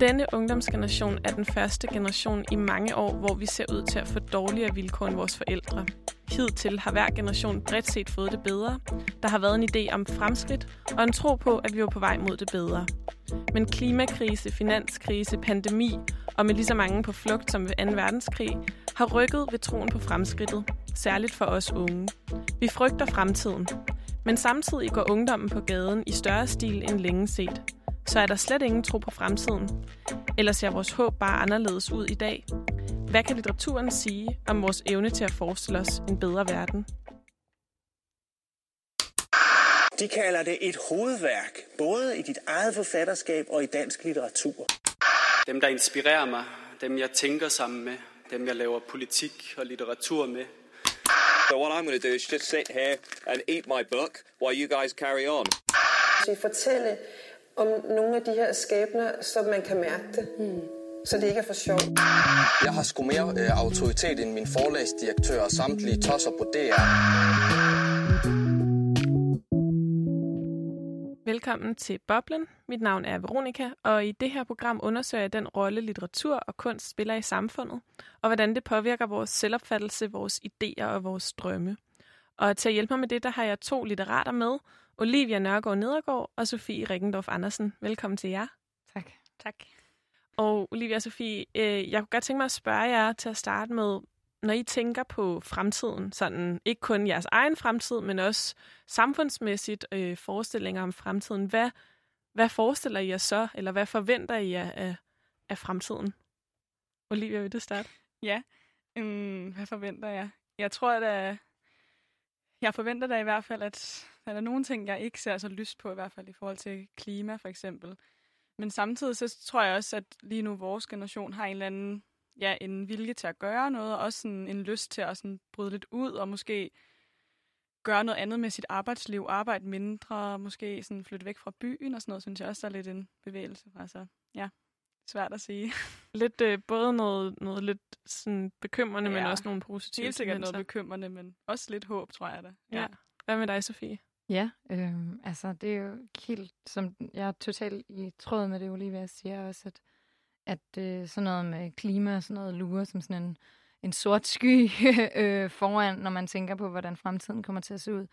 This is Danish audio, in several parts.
Denne ungdomsgeneration er den første generation i mange år, hvor vi ser ud til at få dårligere vilkår end vores forældre. Hidtil har hver generation bredt set fået det bedre. Der har været en idé om fremskridt og en tro på, at vi var på vej mod det bedre. Men klimakrise, finanskrise, pandemi og med lige så mange på flugt som ved 2. verdenskrig, har rykket ved troen på fremskridtet, særligt for os unge. Vi frygter fremtiden. Men samtidig går ungdommen på gaden i større stil end længe set. Så er der slet ingen tro på fremtiden. Eller ser vores håb bare anderledes ud i dag? Hvad kan litteraturen sige om vores evne til at forestille os en bedre verden? De kalder det et hovedværk, både i dit eget forfatterskab og i dansk litteratur. Dem, der inspirerer mig, dem jeg tænker sammen med, dem jeg laver politik og litteratur med. So what I'm going to do is just sit here and eat my book while you guys carry on. Så fortælle om nogle af de her skæbner, så man kan mærke det. Mm. Så det ikke er for sjov. Jeg har sgu mere øh, autoritet end min forlagsdirektør og samtlige tosser på DR. Velkommen til Boblen. Mit navn er Veronika, og i det her program undersøger jeg den rolle, litteratur og kunst spiller i samfundet, og hvordan det påvirker vores selvopfattelse, vores idéer og vores drømme. Og til at hjælpe mig med det, der har jeg to litterater med, Olivia Nørgaard Nedergaard og Sofie Rikkendorf Andersen. Velkommen til jer. Tak. Tak. Og Olivia og Sofie, øh, jeg kunne godt tænke mig at spørge jer til at starte med, når I tænker på fremtiden, sådan ikke kun jeres egen fremtid, men også samfundsmæssigt øh, forestillinger om fremtiden, hvad, hvad forestiller I jer så, eller hvad forventer I jer af, af fremtiden? Olivia, vil du starte? Ja, um, hvad forventer jeg? Jeg tror, at jeg forventer da i hvert fald, at der er nogle ting, jeg ikke ser så lyst på, i hvert fald i forhold til klima for eksempel. Men samtidig så tror jeg også, at lige nu vores generation har en eller anden ja, en vilje til at gøre noget, og også sådan en lyst til at sådan bryde lidt ud, og måske gøre noget andet med sit arbejdsliv, arbejde mindre, måske sådan flytte væk fra byen og sådan noget, synes jeg også, der er lidt en bevægelse. Altså, ja, svært at sige. Lidt øh, både noget, noget lidt sådan bekymrende, ja, men også nogle positive Helt sikkert noget bekymrende, men også lidt håb, tror jeg da. Ja. ja. Hvad med dig, Sofie? Ja, øh, altså det er jo helt, som jeg er totalt i tråd med det, Olivia siger også, at at øh, sådan noget med klima og sådan noget lurer som sådan en, en sort sky øh, foran, når man tænker på, hvordan fremtiden kommer til at se ud.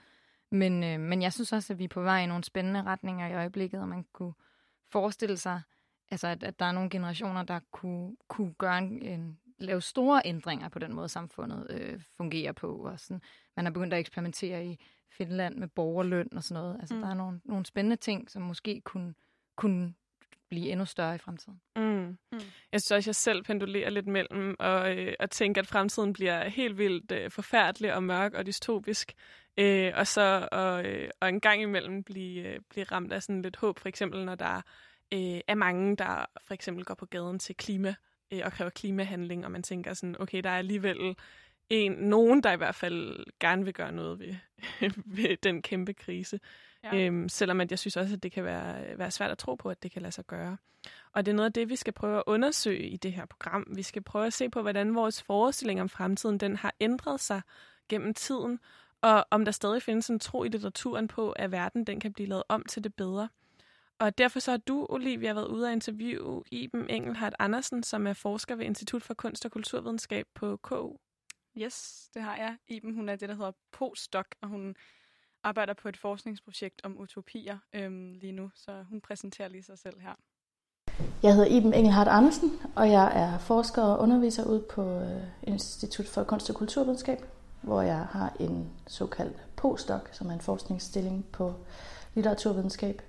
Men, øh, men jeg synes også, at vi er på vej i nogle spændende retninger i øjeblikket, og man kunne forestille sig, altså, at, at der er nogle generationer, der kunne, kunne gøre en, en, lave store ændringer på den måde, samfundet øh, fungerer på. Og sådan. Man har begyndt at eksperimentere i Finland med borgerløn og sådan noget. Altså, mm. der er nogle, nogle spændende ting, som måske kunne, kunne blive endnu større i fremtiden. Mm. Mm. Jeg synes også, at jeg selv pendulerer lidt mellem og, øh, at tænke, at fremtiden bliver helt vildt øh, forfærdelig og mørk og dystopisk. Øh, og så og, øh, og en gang imellem blive, øh, blive ramt af sådan lidt håb, for eksempel når der øh, er mange, der for eksempel går på gaden til klima øh, og kræver klimahandling, og man tænker sådan, okay, der er alligevel en, nogen, der i hvert fald gerne vil gøre noget ved, ved den kæmpe krise. Ja. Øhm, selvom at jeg synes også, at det kan være, være svært at tro på, at det kan lade sig gøre. Og det er noget af det, vi skal prøve at undersøge i det her program. Vi skal prøve at se på, hvordan vores forestilling om fremtiden den har ændret sig gennem tiden, og om der stadig findes en tro i litteraturen på, at verden den kan blive lavet om til det bedre. Og derfor så har du, Olivia, været ude at interviewe Iben Engelhardt Andersen, som er forsker ved Institut for Kunst og Kulturvidenskab på KU. Yes, det har jeg. Iben, hun er det, der hedder postdoc, og hun arbejder på et forskningsprojekt om utopier øhm, lige nu, så hun præsenterer lige sig selv her. Jeg hedder Iben Engelhardt Andersen, og jeg er forsker og underviser ude på øh, Institut for Kunst og Kulturvidenskab, hvor jeg har en såkaldt postdoc, som er en forskningsstilling på litteraturvidenskab.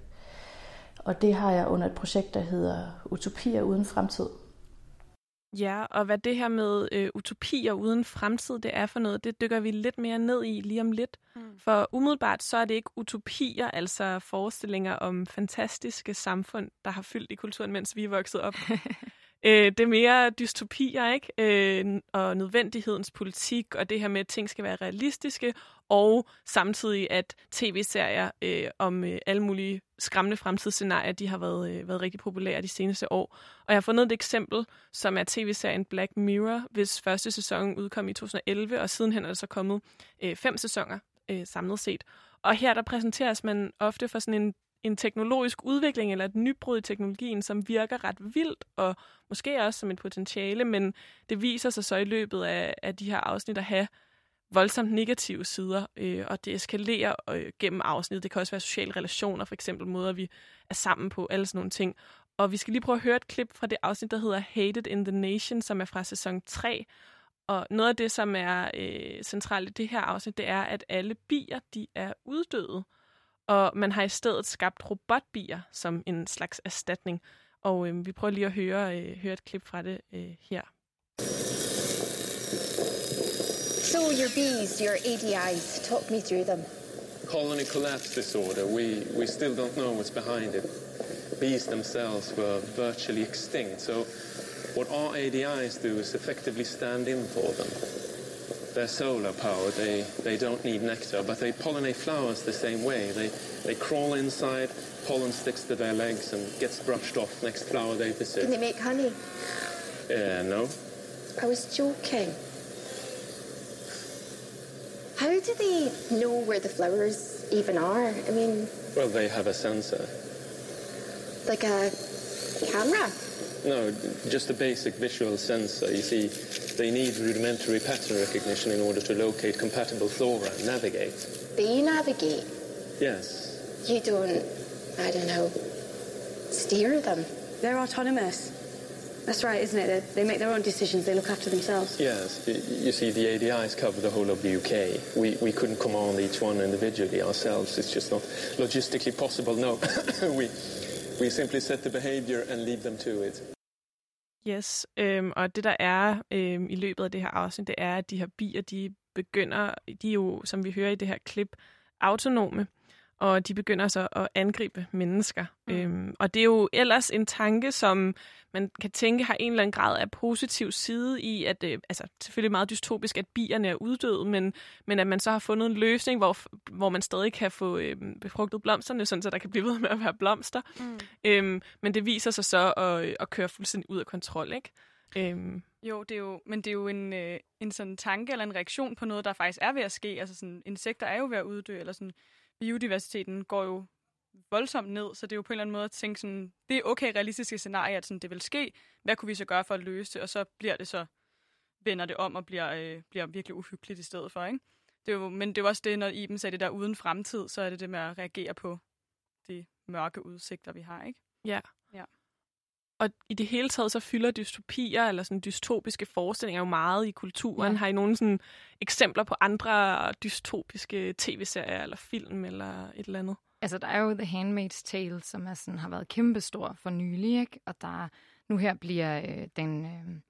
Og det har jeg under et projekt, der hedder Utopier uden fremtid, Ja, og hvad det her med øh, utopier uden fremtid, det er for noget, det dykker vi lidt mere ned i lige om lidt. Mm. For umiddelbart så er det ikke utopier, altså forestillinger om fantastiske samfund, der har fyldt i kulturen, mens vi er vokset op. øh, det er mere dystopier, ikke? Øh, og nødvendighedens politik, og det her med, at ting skal være realistiske, og samtidig at tv-serier øh, om øh, alle mulige skræmmende fremtidsscenarier, de har været, øh, været rigtig populære de seneste år. Og jeg har fundet et eksempel, som er tv-serien Black Mirror, hvis første sæson udkom i 2011, og sidenhen er der så kommet øh, fem sæsoner øh, samlet set. Og her der præsenteres man ofte for sådan en, en teknologisk udvikling eller et nybrud i teknologien, som virker ret vildt og måske også som et potentiale, men det viser sig så i løbet af, af de her afsnit at have voldsomt negative sider, øh, og det eskalerer øh, gennem afsnittet. Det kan også være sociale relationer, for eksempel måder, vi er sammen på, alle sådan nogle ting. Og vi skal lige prøve at høre et klip fra det afsnit, der hedder Hated in the Nation, som er fra sæson 3. Og noget af det, som er øh, centralt i det her afsnit, det er, at alle bier, de er uddøde. Og man har i stedet skabt robotbier som en slags erstatning. Og øh, vi prøver lige at høre, øh, høre et klip fra det øh, her. So your bees, your ADIs, talk me through them. Colony collapse disorder, we, we still don't know what's behind it. Bees themselves were virtually extinct, so what our ADIs do is effectively stand in for them. They're solar powered, they, they don't need nectar, but they pollinate flowers the same way. They, they crawl inside, pollen sticks to their legs and gets brushed off next flower they visit. Can they make honey? Uh, no. I was joking. How do they know where the flowers even are? I mean, Well, they have a sensor. like a camera? No, just a basic visual sensor. You see, they need rudimentary pattern recognition in order to locate compatible flora and navigate. They navigate. Yes. You don't, I don't know, steer them. They're autonomous. That's right, isn't it? They, they make their own decisions. They look after themselves. Yes, y- you see, the ADIs cover the whole of the UK. We, we couldn't command each one individually ourselves. It's just not logistically possible. No, we, we simply set the behavior and leave them to it. Yes, øhm, og det der er øhm, i løbet af det her afsnit, det er, at de her bier, de begynder, de er jo, som vi hører i det her klip, autonome, og de begynder så at angribe mennesker. Mm. Øhm, og det er jo ellers en tanke, som man kan tænke har en eller anden grad af positiv side i, at øh, altså selvfølgelig meget dystopisk, at bierne er uddøde, men, men at man så har fundet en løsning, hvor, hvor man stadig kan få øh, befrugtet blomsterne, sådan så der kan blive ved med at være blomster. Mm. Øhm, men det viser sig så at, at køre fuldstændig ud af kontrol, ikke? Øhm, Jo, det er jo, men det er jo en, øh, en sådan tanke eller en reaktion på noget, der faktisk er ved at ske. Altså sådan, insekter er jo ved at uddø, eller sådan, biodiversiteten går jo voldsomt ned, så det er jo på en eller anden måde at tænke sådan, det er okay realistiske scenarie, at sådan, det vil ske. Hvad kunne vi så gøre for at løse det? Og så bliver det så, vender det om og bliver, øh, bliver virkelig uhyggeligt i stedet for, ikke? Det er jo, men det er jo også det, når Iben sagde det der uden fremtid, så er det det med at reagere på de mørke udsigter, vi har, ikke? Ja. Og i det hele taget, så fylder dystopier eller sådan dystopiske forestillinger jo meget i kulturen. Ja. Har I nogle sådan eksempler på andre dystopiske tv-serier eller film eller et eller andet? Altså, der er jo The Handmaid's Tale, som er sådan, har været kæmpestor for nylig, ikke? Og der nu her bliver øh, den øh,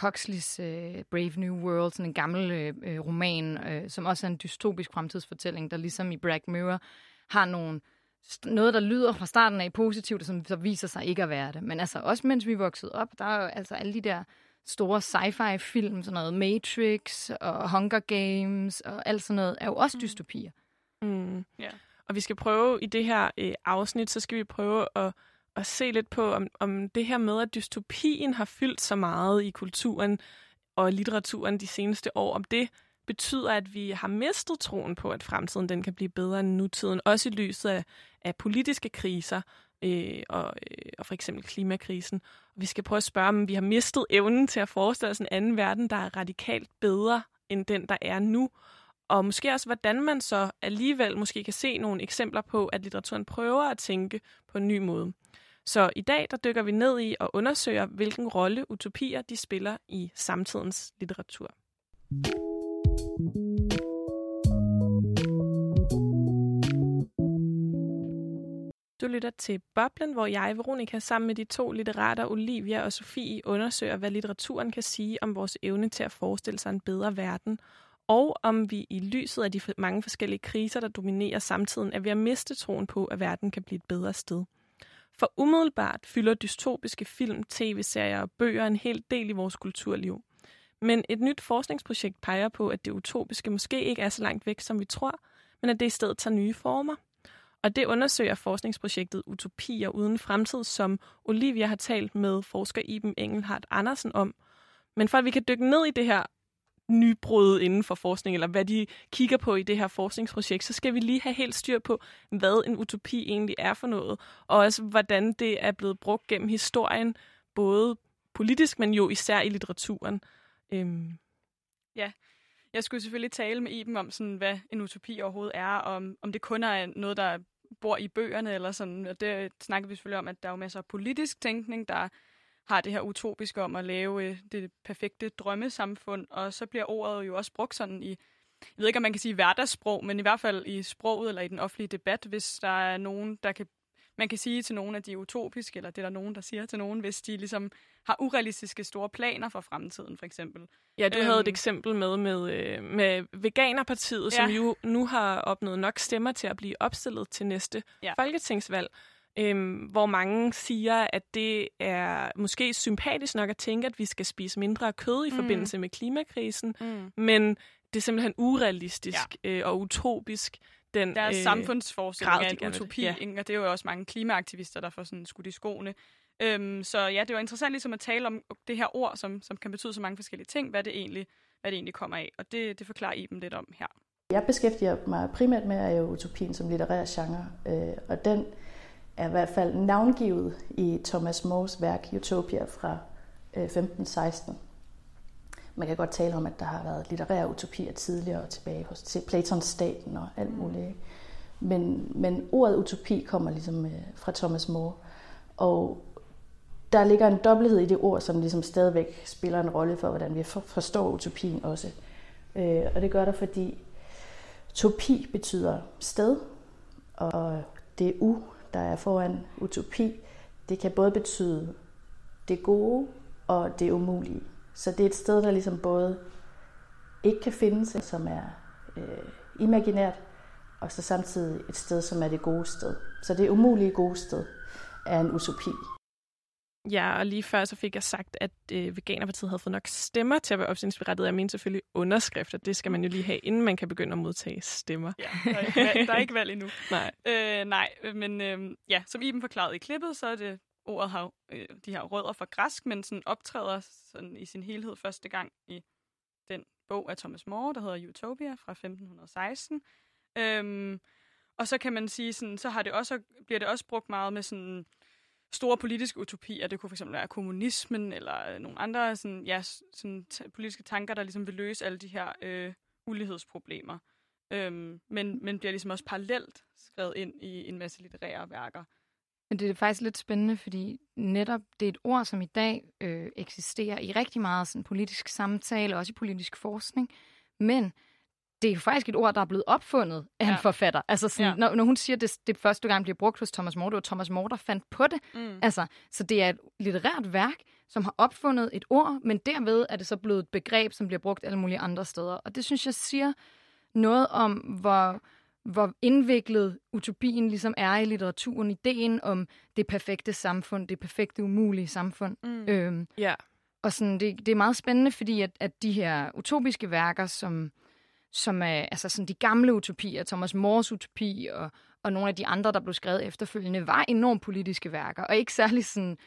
Huxleys øh, Brave New World, sådan en gammel øh, øh, roman, øh, som også er en dystopisk fremtidsfortælling, der ligesom i Black Mirror har nogle noget, der lyder fra starten af positivt, og som så viser sig ikke at være det. Men altså, også mens vi voksede op, der er jo altså alle de der store sci-fi film, sådan noget Matrix og Hunger Games og alt sådan noget, er jo også dystopier. Mm. Ja. Og vi skal prøve i det her øh, afsnit, så skal vi prøve at, at se lidt på, om, om det her med, at dystopien har fyldt så meget i kulturen og litteraturen de seneste år, om det betyder, at vi har mistet troen på, at fremtiden den kan blive bedre end nutiden, også i lyset af, af politiske kriser øh, og, øh, og for eksempel klimakrisen. Og vi skal prøve at spørge, om vi har mistet evnen til at forestille os en anden verden, der er radikalt bedre end den, der er nu, og måske også, hvordan man så alligevel måske kan se nogle eksempler på, at litteraturen prøver at tænke på en ny måde. Så i dag, der dykker vi ned i og undersøger, hvilken rolle utopier de spiller i samtidens litteratur. Du lytter til Boblen, hvor jeg, Veronika, sammen med de to litterater, Olivia og Sofie, undersøger, hvad litteraturen kan sige om vores evne til at forestille sig en bedre verden, og om vi i lyset af de mange forskellige kriser, der dominerer samtiden, er ved at miste troen på, at verden kan blive et bedre sted. For umiddelbart fylder dystopiske film, tv-serier og bøger en hel del i vores kulturliv. Men et nyt forskningsprojekt peger på, at det utopiske måske ikke er så langt væk, som vi tror, men at det i stedet tager nye former. Og det undersøger forskningsprojektet Utopier uden fremtid, som Olivia har talt med forsker Iben Engelhardt Andersen om. Men for at vi kan dykke ned i det her nybrud inden for forskning, eller hvad de kigger på i det her forskningsprojekt, så skal vi lige have helt styr på, hvad en utopi egentlig er for noget, og også hvordan det er blevet brugt gennem historien, både politisk, men jo især i litteraturen. Øhm. Ja, jeg skulle selvfølgelig tale med Iben om, sådan, hvad en utopi overhovedet er, og om, om det kun er noget, der bor i bøgerne, eller sådan. Og det snakker vi selvfølgelig om, at der er jo masser af politisk tænkning, der har det her utopiske om at lave øh, det perfekte drømmesamfund, og så bliver ordet jo også brugt sådan i, jeg ved ikke, om man kan sige hverdagssprog, men i hvert fald i sproget eller i den offentlige debat, hvis der er nogen, der kan man kan sige til nogen, at de er utopiske, eller det er der nogen, der siger til nogen, hvis de ligesom har urealistiske store planer for fremtiden, for eksempel. Ja, du øhm, havde et eksempel med med, øh, med Veganerpartiet, ja. som jo nu har opnået nok stemmer til at blive opstillet til næste ja. folketingsvalg. Øhm, hvor mange siger, at det er måske sympatisk nok at tænke, at vi skal spise mindre kød i mm. forbindelse med klimakrisen, mm. men det er simpelthen urealistisk ja. øh, og utopisk den Deres øh, samfundsforestilling er en utopi, ja. og det er jo også mange klimaaktivister, der får sådan skudt i skoene. Øhm, så ja, det var interessant ligesom at tale om det her ord, som, som kan betyde så mange forskellige ting, hvad det egentlig, hvad det egentlig kommer af, og det, det forklarer Iben lidt om her. Jeg beskæftiger mig primært med er jo utopien som litterær genre, øh, og den er i hvert fald navngivet i Thomas Moores værk Utopia fra øh, 1516. Man kan godt tale om, at der har været litterære utopier tidligere og tilbage hos Platons staten og alt mm. muligt. Men, men ordet utopi kommer ligesom øh, fra Thomas More. Og der ligger en dobbelthed i det ord, som ligesom stadigvæk spiller en rolle for, hvordan vi forstår utopien også. Øh, og det gør der, fordi topi betyder sted, og det u, der er foran utopi, det kan både betyde det gode og det umulige. Så det er et sted, der ligesom både ikke kan findes, som er øh, imaginært, og så samtidig et sted, som er det gode sted. Så det umulige gode sted er en utopi. Ja, og lige før så fik jeg sagt, at øh, Veganerpartiet havde fået nok stemmer til at være opstillingsberettiget. Jeg mener selvfølgelig underskrifter. Det skal man jo lige have, inden man kan begynde at modtage stemmer. Ja, der er ikke valg, der er ikke valg endnu. nej. Øh, nej, men øh, ja, som Iben forklarede i klippet, så er det ordet har, øh, de har rødder fra græsk, men sådan optræder sådan i sin helhed første gang i den bog af Thomas More, der hedder Utopia fra 1516. Øhm, og så kan man sige, sådan, så har det også, bliver det også brugt meget med sådan store politiske utopier. Det kunne fx være kommunismen eller øh, nogle andre sådan, ja, sådan politiske tanker, der ligesom vil løse alle de her øh, ulighedsproblemer. Øhm, men, men bliver ligesom også parallelt skrevet ind i en masse litterære værker. Men det er faktisk lidt spændende, fordi netop det er et ord, som i dag øh, eksisterer i rigtig meget sådan, politisk samtale, også i politisk forskning. Men det er jo faktisk et ord, der er blevet opfundet af ja. en forfatter. Altså sådan, ja. når, når hun siger, at det, det første gang bliver brugt hos Thomas More, det var Thomas More, der fandt på det. Mm. Altså, så det er et litterært værk, som har opfundet et ord, men derved er det så blevet et begreb, som bliver brugt alle mulige andre steder. Og det synes jeg siger noget om, hvor hvor indviklet utopien ligesom er i litteraturen. Ideen om det perfekte samfund, det perfekte umulige samfund. Mm. Øhm, ja. Og sådan, det, det er meget spændende, fordi at, at de her utopiske værker, som, som er altså sådan de gamle utopier, Thomas Mores utopi og, og nogle af de andre, der blev skrevet efterfølgende, var enormt politiske værker, og ikke særlig sådan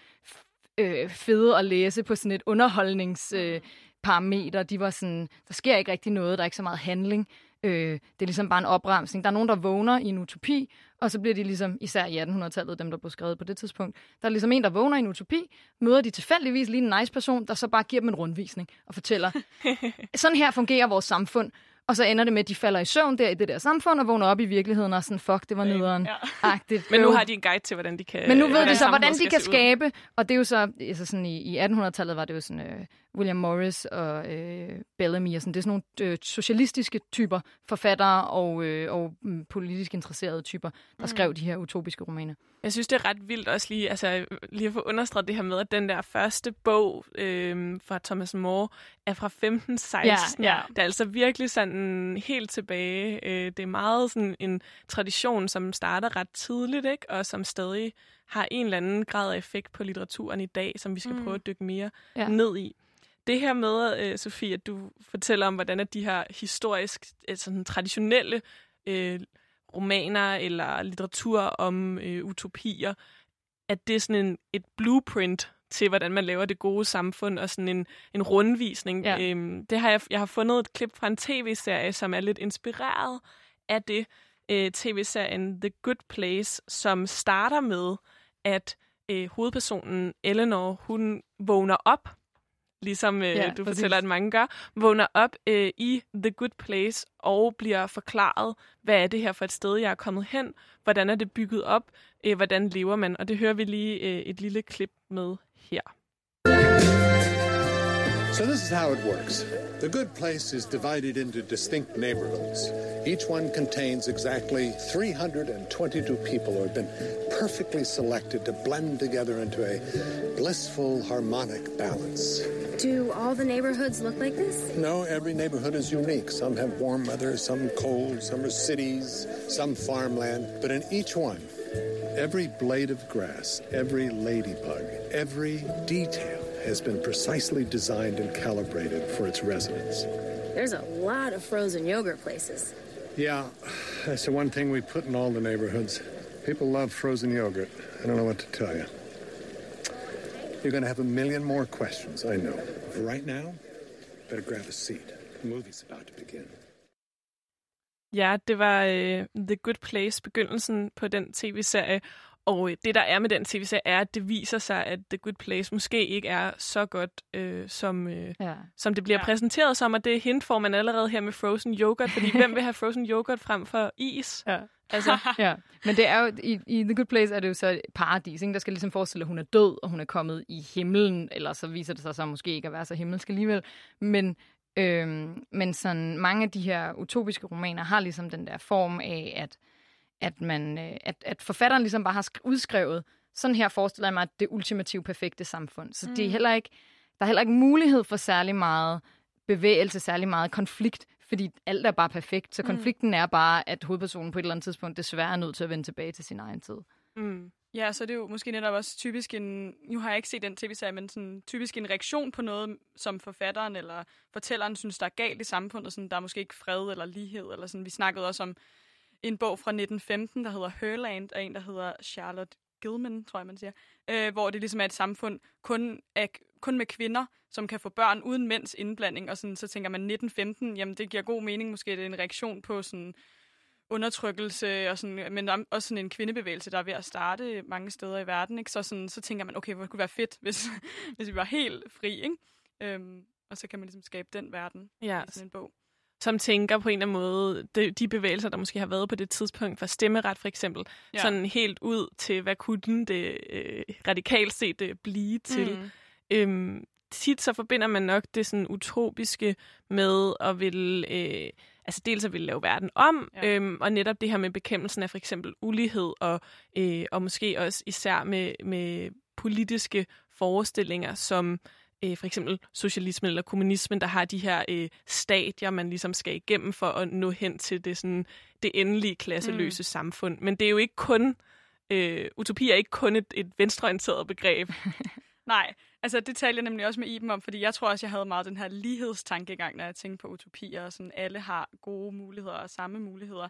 øh, fede at læse på sådan et underholdningsparameter. Øh, de var sådan, der sker ikke rigtig noget, der er ikke så meget handling. Øh, det er ligesom bare en opremsning. Der er nogen, der vågner i en utopi, og så bliver de ligesom, især i 1800-tallet, dem der blev skrevet på det tidspunkt, der er ligesom en, der vågner i en utopi, møder de tilfældigvis lige en nice person, der så bare giver dem en rundvisning og fortæller, sådan her fungerer vores samfund. Og så ender det med, at de falder i søvn der i det der samfund og vågner op i virkeligheden og sådan, fuck, det var nederen. Ja. Men nu har de en guide til, hvordan de kan... Men nu ved de så, hvordan de kan skabe, og det er jo så, altså sådan i, i 1800-tallet var det jo sådan, uh, William Morris og øh, Bellamy og sådan, det er sådan nogle øh, socialistiske typer, forfattere og, øh, og mm, politisk interesserede typer, der mm. skrev de her utopiske romaner. Jeg synes, det er ret vildt også lige, altså, lige at få understreget det her med, at den der første bog øh, fra Thomas More er fra 1516. Ja, ja. Det er altså virkelig sådan helt tilbage. Øh, det er meget sådan en tradition, som starter ret tidligt, ikke? og som stadig har en eller anden grad af effekt på litteraturen i dag, som vi skal mm. prøve at dykke mere ja. ned i. Det her med, øh, Sofie, at du fortæller om, hvordan at de her historisk, altså sådan traditionelle øh, romaner eller litteratur om øh, utopier, at det er sådan en, et blueprint til, hvordan man laver det gode samfund, og sådan en, en rundvisning. Ja. Øhm, det har jeg, jeg har fundet et klip fra en tv-serie, som er lidt inspireret af det. Øh, tv-serien The Good Place, som starter med, at øh, hovedpersonen Eleanor, hun vågner op, ligesom øh, Ja, du præcis. fortæller, at mange gør, vågner op øh, i The Good Place og bliver forklaret, hvad er det her for et sted, jeg er kommet hen, hvordan er det bygget op, øh, hvordan lever man, og det hører vi lige øh, et lille klip med her. So this is how it works. The good place is divided into distinct neighborhoods. Each one contains exactly 322 people who have been perfectly selected to blend together into a blissful harmonic balance. Do all the neighborhoods look like this? No, every neighborhood is unique. Some have warm weather, some cold, some are cities, some farmland. But in each one, every blade of grass, every ladybug, every detail has been precisely designed and calibrated for its residents. There's a lot of frozen yogurt places. Yeah, that's the one thing we put in all the neighborhoods. People love frozen yogurt. I don't know what to tell you. You're going to have a million more questions, I know. For right now, better grab a seat. The movie's about to begin. Ja, det var øh, The Good Place, begyndelsen på den tv-serie. Og øh, det, der er med den tv-serie, er, at det viser sig, at The Good Place måske ikke er så godt, øh, som, øh, Ja. som det bliver Ja. præsenteret som. Og det hint får man allerede her med frozen yoghurt, fordi hvem vil have frozen yoghurt frem for is? Ja. Altså, ja, men det er jo, i, i The Good Place er det jo så paradis, ikke? der skal ligesom forestille, at hun er død, og hun er kommet i himlen, eller så viser det sig så måske ikke at være så himmelsk alligevel. Men, øhm, men sådan mange af de her utopiske romaner har ligesom den der form af, at, at, man, øh, at, at forfatteren ligesom bare har sk- udskrevet, sådan her forestiller jeg mig, at det ultimative perfekte samfund. Så mm. det er Mm. heller ikke, der er heller ikke mulighed for særlig meget bevægelse, særlig meget konflikt, fordi alt er bare perfekt. Så Mm. konflikten er bare, at hovedpersonen på et eller andet tidspunkt desværre er nødt til at vende tilbage til sin egen tid. mm. Ja, så det er jo måske netop også typisk en, nu har jeg ikke set den tv-serie, men sådan typisk en reaktion på noget, som forfatteren eller fortælleren synes, der er galt i samfundet. Sådan, der er måske ikke fred eller lighed. Eller sådan. Vi snakkede også om en bog fra 1915, der hedder Herland, af en, der hedder Charlotte Gilman, tror jeg, man siger. Øh, hvor det ligesom er et samfund kun, af, kun med kvinder, som kan få børn uden mænds indblanding. Og sådan, så tænker man 1915, jamen det giver god mening. Måske er det en reaktion på sådan undertrykkelse, og sådan, men er også sådan en kvindebevægelse, der er ved at starte mange steder i verden. Ikke? Så, sådan, så tænker man, okay, hvor kunne det være fedt, hvis, hvis vi var helt fri. Ikke? Øhm, og så kan man ligesom skabe den verden Ja. i sådan en bog. Som tænker på en eller anden måde, de, de bevægelser, der måske har været på det tidspunkt, for stemmeret for eksempel, Ja. sådan helt ud til, hvad kunne det øh, radikalt set øh, blive til. Mm. Øhm, tit så forbinder man nok det sådan utopiske med at vil, øh, altså dels at ville lave verden om, ja. øhm, og netop det her med bekæmpelsen af for eksempel ulighed, og, øh, og måske også især med, med politiske forestillinger, som øh, for eksempel socialismen eller kommunismen, der har de her øh, stadier, man ligesom skal igennem for at nå hen til det, sådan, det endelige klasseløse mm. samfund. Men det er jo ikke kun, øh, utopi er ikke kun et, et venstreorienteret begreb. Nej, altså det talte jeg nemlig også med Iben om, fordi jeg tror også, jeg havde meget den her lighedstankegang, når jeg tænkte på utopier, og sådan alle har gode muligheder og samme muligheder.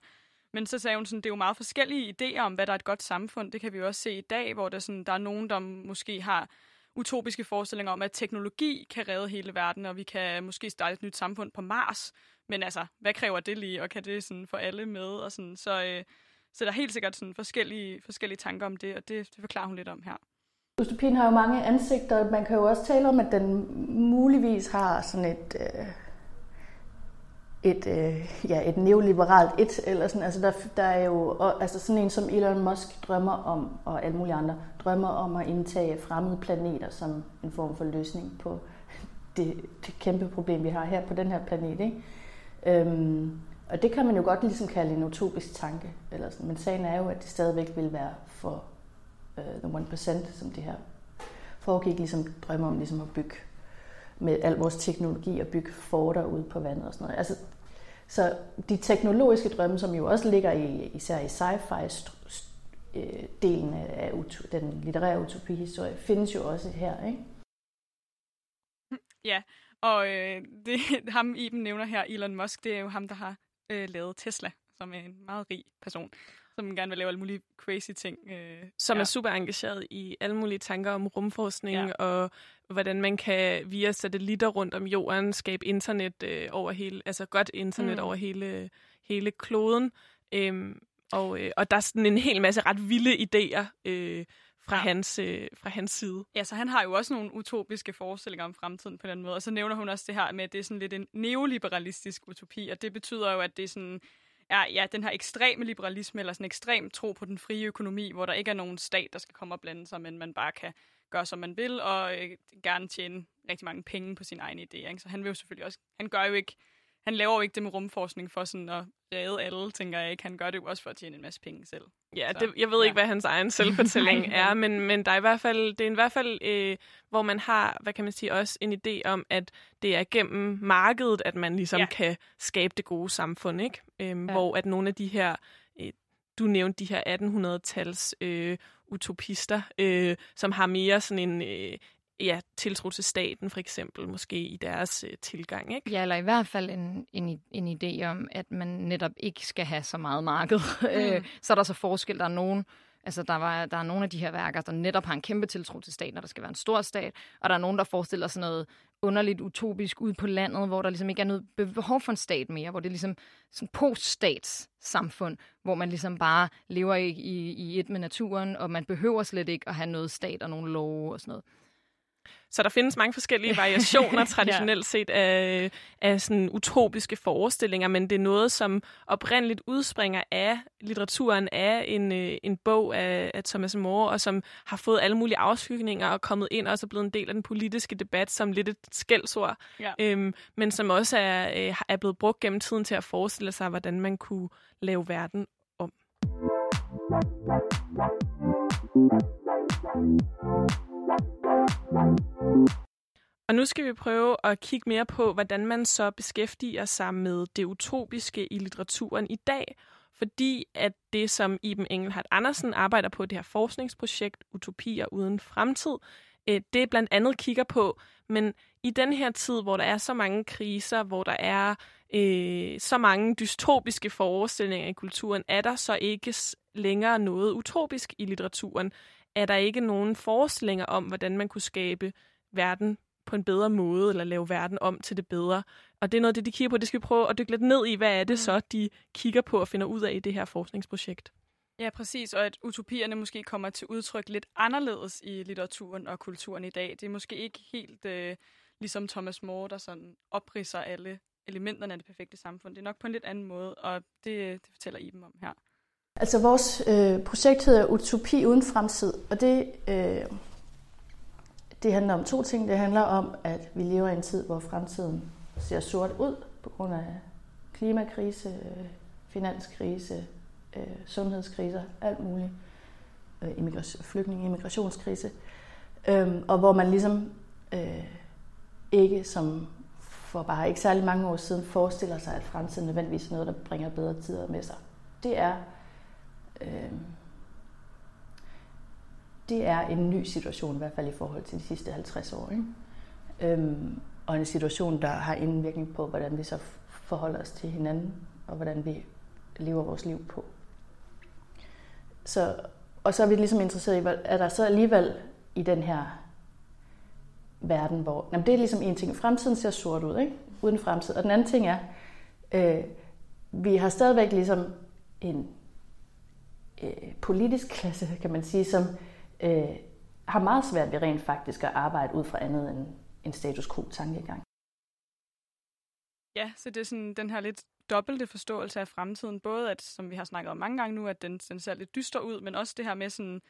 Men så sagde hun sådan, det er jo meget forskellige idéer om, hvad der er et godt samfund. Det kan vi jo også se i dag, hvor der, sådan, der er nogen, der måske har utopiske forestillinger om, at teknologi kan redde hele verden, og vi kan måske starte et nyt samfund på Mars. Men altså, hvad kræver det lige, og kan det sådan få alle med? Og sådan, så, øh, så der er helt sikkert sådan forskellige, forskellige tanker om det, og det, det forklarer hun lidt om her. Dystopien har jo mange ansigter. Man kan jo også tale om, at den muligvis har sådan et, øh, et, øh, ja, et neoliberalt et, eller sådan. Altså der, der er jo og, altså sådan en som Elon Musk drømmer om, og alle mulige andre drømmer om at indtage fremmede planeter som en form for løsning på det, det kæmpe problem, vi har her på den her planet. Ikke? Øhm, og det kan man jo godt ligesom kalde en utopisk tanke. Eller sådan. Men sagen er jo, at det stadigvæk vil være for uh, the 1%, som det her foregik, ligesom drømmer om ligesom at bygge med al vores teknologi og bygge forter ude på vandet og sådan noget. Altså, så de teknologiske drømme, som jo også ligger i, især i sci-fi-delen øh, af den litterære utopihistorie, findes jo også her, ikke? Ja, og øh, det ham Iben nævner her, Elon Musk, det er jo ham, der har øh, lavet Tesla, som er en meget rig person som gerne vil lave alle mulige crazy ting. Øh, som ja. er super engageret i alle mulige tanker om rumforskning, Ja. og hvordan man kan via satellitter rundt om jorden skabe internet øh, over hele, altså godt internet Mm. over hele, hele kloden. Øhm, og, øh, og der er sådan en hel masse ret vilde idéer øh, fra, ja. hans, øh, fra hans side. Ja, så han har jo også nogle utopiske forestillinger om fremtiden på den måde. Og så nævner hun også det her med, at det er sådan lidt en neoliberalistisk utopi, og det betyder jo, at det er sådan er ja, den her ekstreme liberalisme, eller sådan ekstrem tro på den frie økonomi, hvor der ikke er nogen stat, der skal komme og blande sig, men man bare kan gøre, som man vil, og øh, gerne tjene rigtig mange penge på sin egen idé. Ikke? Så han vil jo selvfølgelig også, han gør jo ikke, han laver jo ikke det med rumforskning for sådan at redde alle, tænker jeg ikke. Han gør det jo også for at tjene en masse penge selv. Ja, Så, det, jeg ved ja. ikke, hvad hans egen selvfortælling er, men, men der er i hvert fald, det er i hvert fald, øh, hvor man har, hvad kan man sige, også en idé om, at det er gennem markedet, at man ligesom Ja. kan skabe det gode samfund, ikke? Øhm, ja. Hvor at nogle af de her, øh, du nævnte de her 1800-tals øh, utopister, øh, som har mere sådan en, øh, ja, tiltro til staten, for eksempel, måske i deres øh, tilgang, ikke? Ja, eller i hvert fald en, en, en idé om, at man netop ikke skal have så meget marked. Mm. så er der så forskel. Der er nogen, altså der, var, der er nogle af de her værker, der netop har en kæmpe tiltro til staten, og der skal være en stor stat. Og der er nogen, der forestiller sig noget underligt utopisk ud på landet, hvor der ligesom ikke er noget behov for en stat mere, hvor det er ligesom sådan post-stats-samfund, hvor man ligesom bare lever i, i, i et med naturen, og man behøver slet ikke at have noget stat og nogle love og sådan noget. Så der findes mange forskellige variationer traditionelt set af, af sådan utopiske forestillinger, men det er noget, som oprindeligt udspringer af litteraturen af en, øh, en bog af, af Thomas More, og som har fået alle mulige afskygninger og kommet ind og også er blevet en del af den politiske debat som lidt et skældsord, Ja. øhm, men som også er, øh, er blevet brugt gennem tiden til at forestille sig, hvordan man kunne lave verden om. Og nu skal vi prøve at kigge mere på, hvordan man så beskæftiger sig med det utopiske i litteraturen i dag. Fordi at det, som Iben Engelhardt Andersen arbejder på, det her forskningsprojekt Utopier uden fremtid, øh, det blandt andet kigger på, men i den her tid, hvor der er så mange kriser, hvor der er øh, så mange dystopiske forestillinger i kulturen, er der så ikke længere noget utopisk i litteraturen? Er der ikke nogen forestillinger om, hvordan man kunne skabe verden på en bedre måde, eller lave verden om til det bedre. Og det er noget af det, de kigger på. Det skal vi prøve at dykke lidt ned i. Hvad er det så, de kigger på og finder ud af i det her forskningsprojekt? Ja, præcis, og at utopierne måske kommer til udtryk lidt anderledes i litteraturen og kulturen i dag. Det er måske ikke helt øh, ligesom Thomas More, der sådan opridser alle elementerne af det perfekte samfund. Det er nok på en lidt anden måde, og det, det fortæller Iben om her. Altså vores øh, projekt hedder Utopi uden fremtid, og det, øh, det handler om to ting. Det handler om, at vi lever i en tid, hvor fremtiden ser sort ud på grund af klimakrise, øh, finanskrise, øh, sundhedskriser, alt muligt. Øh, immigration, flygtninge, immigrationskrise. Øh, og hvor man ligesom øh, ikke som for bare ikke særlig mange år siden forestiller sig, at fremtiden nødvendigvis er noget, der bringer bedre tider med sig. Det er øh, det er en ny situation, i hvert fald i forhold til de sidste 50 år. Ikke? Øhm, og en situation, der har indvirkning på, hvordan vi så forholder os til hinanden, og hvordan vi lever vores liv på. Så, og så er vi ligesom interesseret i, er der så alligevel i den her verden, hvor... Jamen, det er ligesom en ting. Fremtiden ser sort ud, ikke? Uden fremtid. Og den anden ting er, øh, vi har stadigvæk ligesom en øh, politisk klasse, kan man sige, som øh, har meget svært ved rent faktisk at arbejde ud fra andet end en status quo-tankegang. Ja, så det er sådan den her lidt dobbelte forståelse af fremtiden. Både at, som vi har snakket om mange gange nu, at den, den ser lidt dyster ud, men også det her med sådan,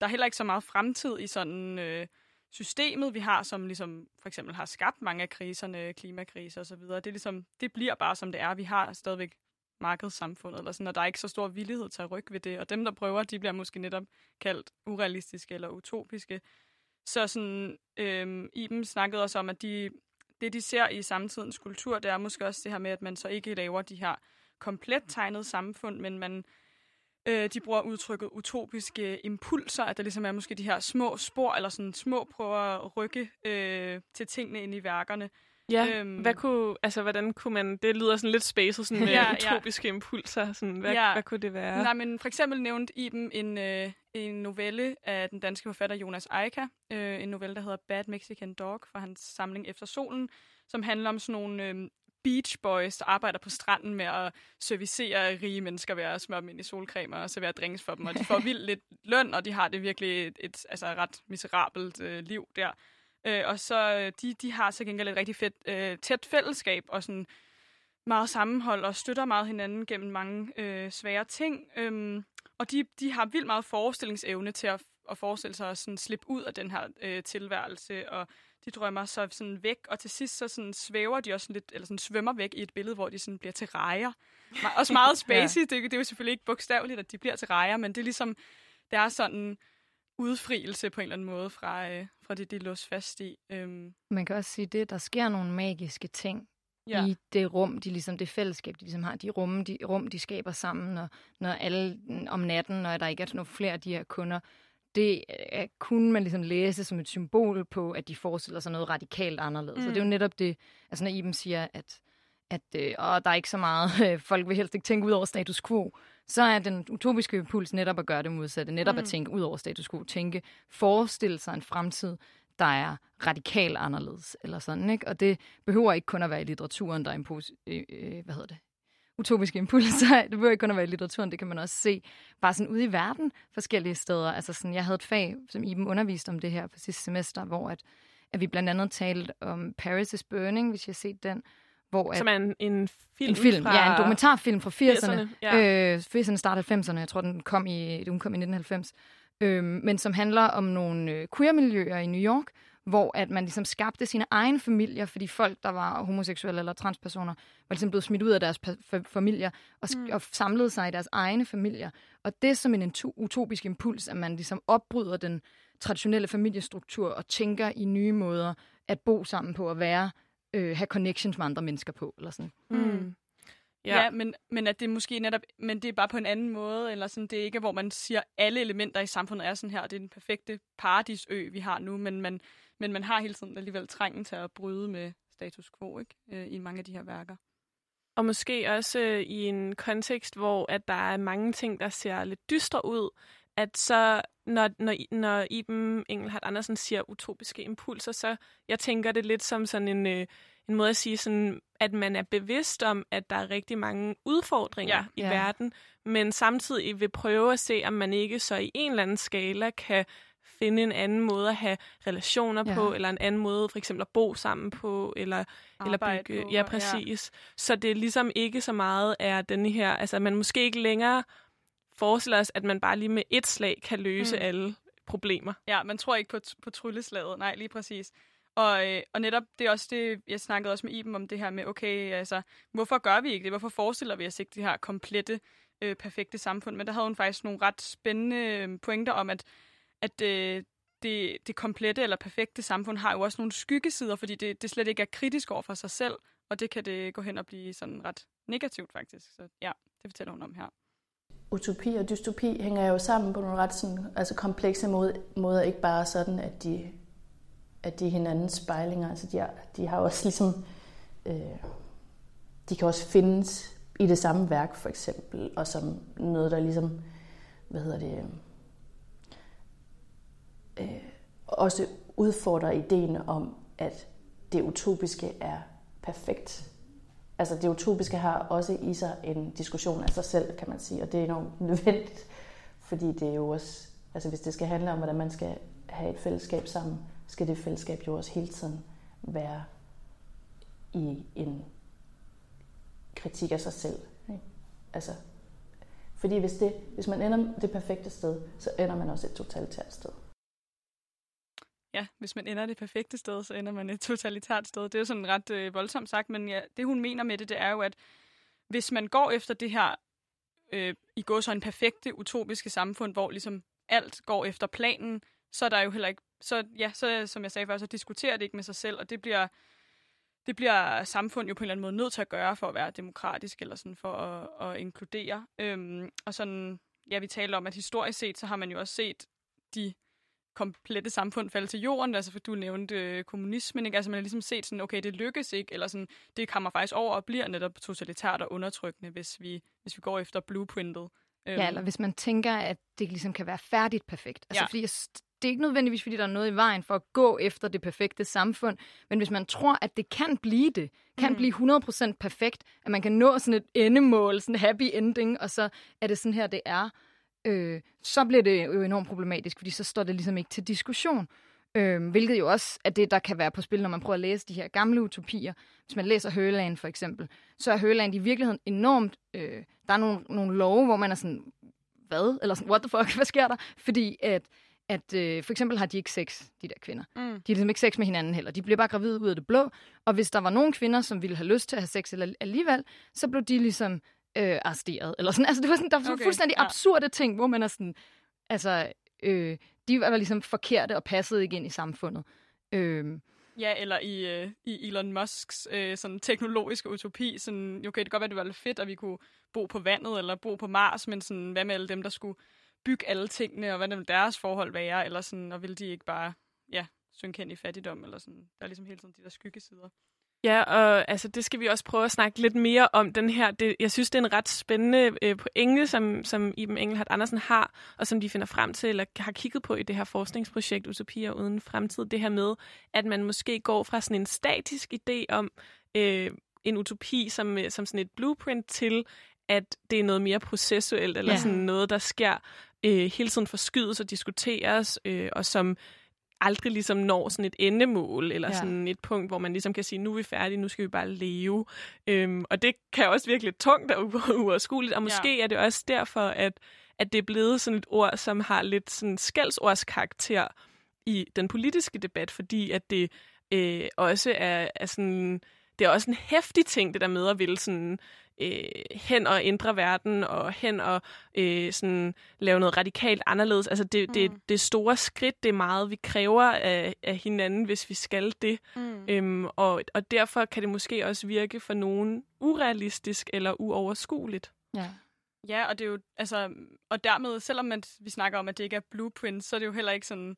der er heller ikke så meget fremtid i sådan øh, systemet, vi har, som ligesom for eksempel har skabt mange af kriserne, klimakriser osv. Det, er ligesom, det bliver bare som det er. Vi har stadigvæk markedssamfundet, eller sådan, og der er ikke så stor villighed til at rykke ved det. Og dem, der prøver, de bliver måske netop kaldt urealistiske eller utopiske. Så sådan, øhm, Iben snakkede også om, at de, det, de ser i samtidens kultur, det er måske også det her med, at man så ikke laver de her komplet tegnede samfund, men man øh, de bruger udtrykket utopiske impulser, at der ligesom er måske de her små spor, eller sådan små prøver at rykke øh, til tingene ind i værkerne. Ja, øhm, hvad kunne, altså, hvordan kunne man... Det lyder sådan lidt spacet, sådan med ja, utopiske ja. impulser. Sådan, hvad, ja. hvad kunne det være? Nej, men for eksempel nævnte Iben en, øh, en novelle af den danske forfatter Jonas Eika. Øh, en novelle, der hedder Bad Mexican Dog, fra hans samling Efter Solen, som handler om sådan nogle øh, beach boys, der arbejder på stranden med at servicere rige mennesker ved at smøre dem ind i solcreme og servere drinks for dem. Og de får vildt lidt løn, og de har det virkelig et, et altså ret miserabelt øh, liv der. Øh, og så øh, de, de har så gengæld et rigtig fedt, øh, tæt fællesskab og sådan meget sammenhold og støtter meget hinanden gennem mange øh, svære ting. Øhm, og de, de har vildt meget forestillingsevne til at, at forestille sig at sådan slippe ud af den her øh, tilværelse, og de drømmer så sådan væk, og til sidst så sådan svæver de også lidt, eller sådan svømmer væk i et billede, hvor de sådan bliver til rejer. Også meget spacey, ja. det, det er jo selvfølgelig ikke bogstaveligt, at de bliver til rejer, men det er ligesom, det er sådan udfrielse på en eller anden måde fra, øh, fra det, de låst fast i. Øhm. Man kan også sige det, der sker nogle magiske ting ja. i det rum, de ligesom, det fællesskab, de ligesom har, de rum, de, rum, de skaber sammen, når, når alle om natten, når der ikke er nogle flere af de her kunder, det er, kunne man ligesom læse som et symbol på, at de forestiller sig noget radikalt anderledes. Mm. Så det er jo netop det, altså når Iben siger, at, at øh, åh, der er ikke så meget, øh, folk vil helst ikke tænke ud over status quo, så er den utopiske impuls netop at gøre det modsatte. Netop mm. at tænke ud over status quo. Tænke, forestille sig en fremtid, der er radikalt anderledes. Eller sådan, ikke? Og det behøver ikke kun at være i litteraturen, der er impos- øh, øh, hvad hedder det? utopiske impulser. Det behøver ikke kun at være i litteraturen, det kan man også se bare sådan ude i verden forskellige steder. Altså sådan, jeg havde et fag, som Iben underviste om det her på sidste semester, hvor at, at vi blandt andet talte om Paris is Burning, hvis jeg har set den, hvor Som er en, en film En film, fra ja, en dokumentarfilm fra 80'erne. 80'erne, ja. Øh, 80'erne startede 90'erne, jeg tror, den kom i, den kom i 1990. Øh, men som handler om nogle øh, queer-miljøer i New York, hvor at man ligesom skabte sine egne familier, fordi folk, der var homoseksuelle eller transpersoner, var ligesom blevet smidt ud af deres familier og, mm. og samlede sig i deres egne familier. Og det er som en utopisk impuls, at man ligesom opbryder den traditionelle familiestruktur og tænker i nye måder at bo sammen på og være øh, have connections med andre mennesker på. Eller sådan. Mm. Ja, ja men, men at det måske netop, men det er bare på en anden måde, eller sådan, det er ikke, hvor man siger, alle elementer i samfundet er sådan her, og det er den perfekte paradisø, vi har nu, men man, men man har hele tiden alligevel trængen til at bryde med status quo, ikke? Øh, i mange af de her værker. Og måske også øh, i en kontekst, hvor at der er mange ting, der ser lidt dystre ud, at så, når, når, når Iben Engelhardt Andersen siger utopiske impulser, så jeg tænker det lidt som sådan en, øh, en måde at sige, sådan, at man er bevidst om, at der er rigtig mange udfordringer ja. i ja. verden, men samtidig vil prøve at se, om man ikke så i en eller anden skala kan finde en anden måde at have relationer ja. på, eller en anden måde for eksempel at bo sammen på, eller, eller bygge. På, ja, præcis. Ja. Så det er ligesom ikke så meget er den her, altså man måske ikke længere forestiller os, at man bare lige med et slag kan løse mm. alle problemer. Ja, man tror ikke på, på trylleslaget. Nej, lige præcis. Og, øh, og netop, det er også det, jeg snakkede også med Iben om det her med, okay, altså, hvorfor gør vi ikke det? Hvorfor forestiller vi os ikke det her komplette, øh, perfekte samfund? Men der havde hun faktisk nogle ret spændende øh, pointer om, at, at øh, det, det komplette eller perfekte samfund har jo også nogle skyggesider, fordi det, det slet ikke er kritisk over for sig selv, og det kan det gå hen og blive sådan ret negativt faktisk. Så ja, det fortæller hun om her utopi og dystopi hænger jo sammen på nogle ret sådan, altså komplekse måde, måder, ikke bare sådan, at de, at de er hinandens spejlinger. Altså de, har, de har også ligesom, øh, de kan også findes i det samme værk for eksempel, og som noget, der ligesom, hvad hedder det, øh, også udfordrer ideen om, at det utopiske er perfekt altså det utopiske har også i sig en diskussion af sig selv, kan man sige, og det er enormt nødvendigt, fordi det er jo også, altså hvis det skal handle om, hvordan man skal have et fællesskab sammen, skal det fællesskab jo også hele tiden være i en kritik af sig selv. Ikke? Altså, fordi hvis, det, hvis man ender det perfekte sted, så ender man også et totalitært sted ja, hvis man ender det perfekte sted, så ender man et totalitært sted. Det er jo sådan ret øh, voldsomt sagt, men ja, det hun mener med det, det er jo, at hvis man går efter det her, øh, i går så en perfekte, utopiske samfund, hvor ligesom alt går efter planen, så er der jo heller ikke, så ja, så, som jeg sagde før, så diskuterer det ikke med sig selv, og det bliver, det bliver samfund jo på en eller anden måde nødt til at gøre for at være demokratisk, eller sådan for at, at inkludere. Øhm, og sådan, ja, vi taler om, at historisk set, så har man jo også set de komplette samfund falde til jorden, altså for du nævnte øh, kommunismen, ikke? altså man har ligesom set sådan, okay, det lykkes ikke, eller sådan, det kommer faktisk over og bliver netop totalitært og undertrykkende, hvis vi, hvis vi går efter blueprintet. Ja, eller hvis man tænker, at det ligesom kan være færdigt perfekt. Altså, Ja. fordi jeg, det er ikke nødvendigvis, fordi der er noget i vejen for at gå efter det perfekte samfund, men hvis man tror, at det kan blive det, kan Mm. blive 100% perfekt, at man kan nå sådan et endemål, sådan en happy ending, og så er det sådan her, det er, øh, så bliver det jo enormt problematisk, fordi så står det ligesom ikke til diskussion. Øh, hvilket jo også er det, der kan være på spil, når man prøver at læse de her gamle utopier. Hvis man læser Høland for eksempel, så er Høland i virkeligheden enormt... Øh, der er nogle, nogle love, hvor man er sådan, hvad? Eller sådan, what the fuck, hvad sker der? Fordi at, at øh, for eksempel har de ikke sex, de der kvinder. Mm. De har ligesom ikke sex med hinanden heller. De bliver bare gravide ud af det blå. Og hvis der var nogle kvinder, som ville have lyst til at have sex eller alligevel, så blev de ligesom øh, arresteret. Eller sådan. Altså, det var sådan, der var sådan Okay, fuldstændig ja. absurde ting, hvor man er sådan... Altså, øh, de var ligesom forkerte og passede ikke ind i samfundet. Øh, Ja, eller i, øh, i Elon Musks øh, sådan teknologiske utopi. Sådan, okay, det kan godt være, det var lidt fedt, at vi kunne bo på vandet eller bo på Mars, men sådan, hvad med alle dem, der skulle bygge alle tingene, og hvad ville deres forhold være, eller sådan, og ville de ikke bare ja, synke hen i fattigdom, eller sådan. Der er ligesom hele tiden de der skyggesider. Ja, og altså, det skal vi også prøve at snakke lidt mere om, den her. Det, jeg synes, det er en ret spændende øh, pointe, som, som Iben Engelhardt Andersen har, og som de finder frem til, eller har kigget på i det her forskningsprojekt Utopier uden fremtid. Det her med, at man måske går fra sådan en statisk idé om øh, en utopi som, øh, som sådan et blueprint til, at det er noget mere processuelt, eller Ja. ja. sådan noget, der sker øh, hele tiden forskydes og diskuteres, øh, og som aldrig ligesom når sådan et endemål, eller Ja. sådan et punkt, hvor man ligesom kan sige, nu er vi færdige, nu skal vi bare leve. Øhm, og det kan også virke lidt tungt og uoverskueligt, og måske ja. er det også derfor, at, at det er blevet sådan et ord, som har lidt sådan skældsords i den politiske debat, fordi at det øh, også er, er sådan, det er også en hæftig ting, det der med at ville sådan øh, hen og ændre verden, og hen og øh, sådan lave noget radikalt anderledes. Altså det, mm. det, det er store skridt, det er meget, vi kræver af, af hinanden, hvis vi skal det. Mm. Øhm, og, og derfor kan det måske også virke for nogen urealistisk eller uoverskueligt. ja. Ja, og det er jo, altså, og dermed, selvom man, vi snakker om, at det ikke er blueprint, så er det jo heller ikke sådan,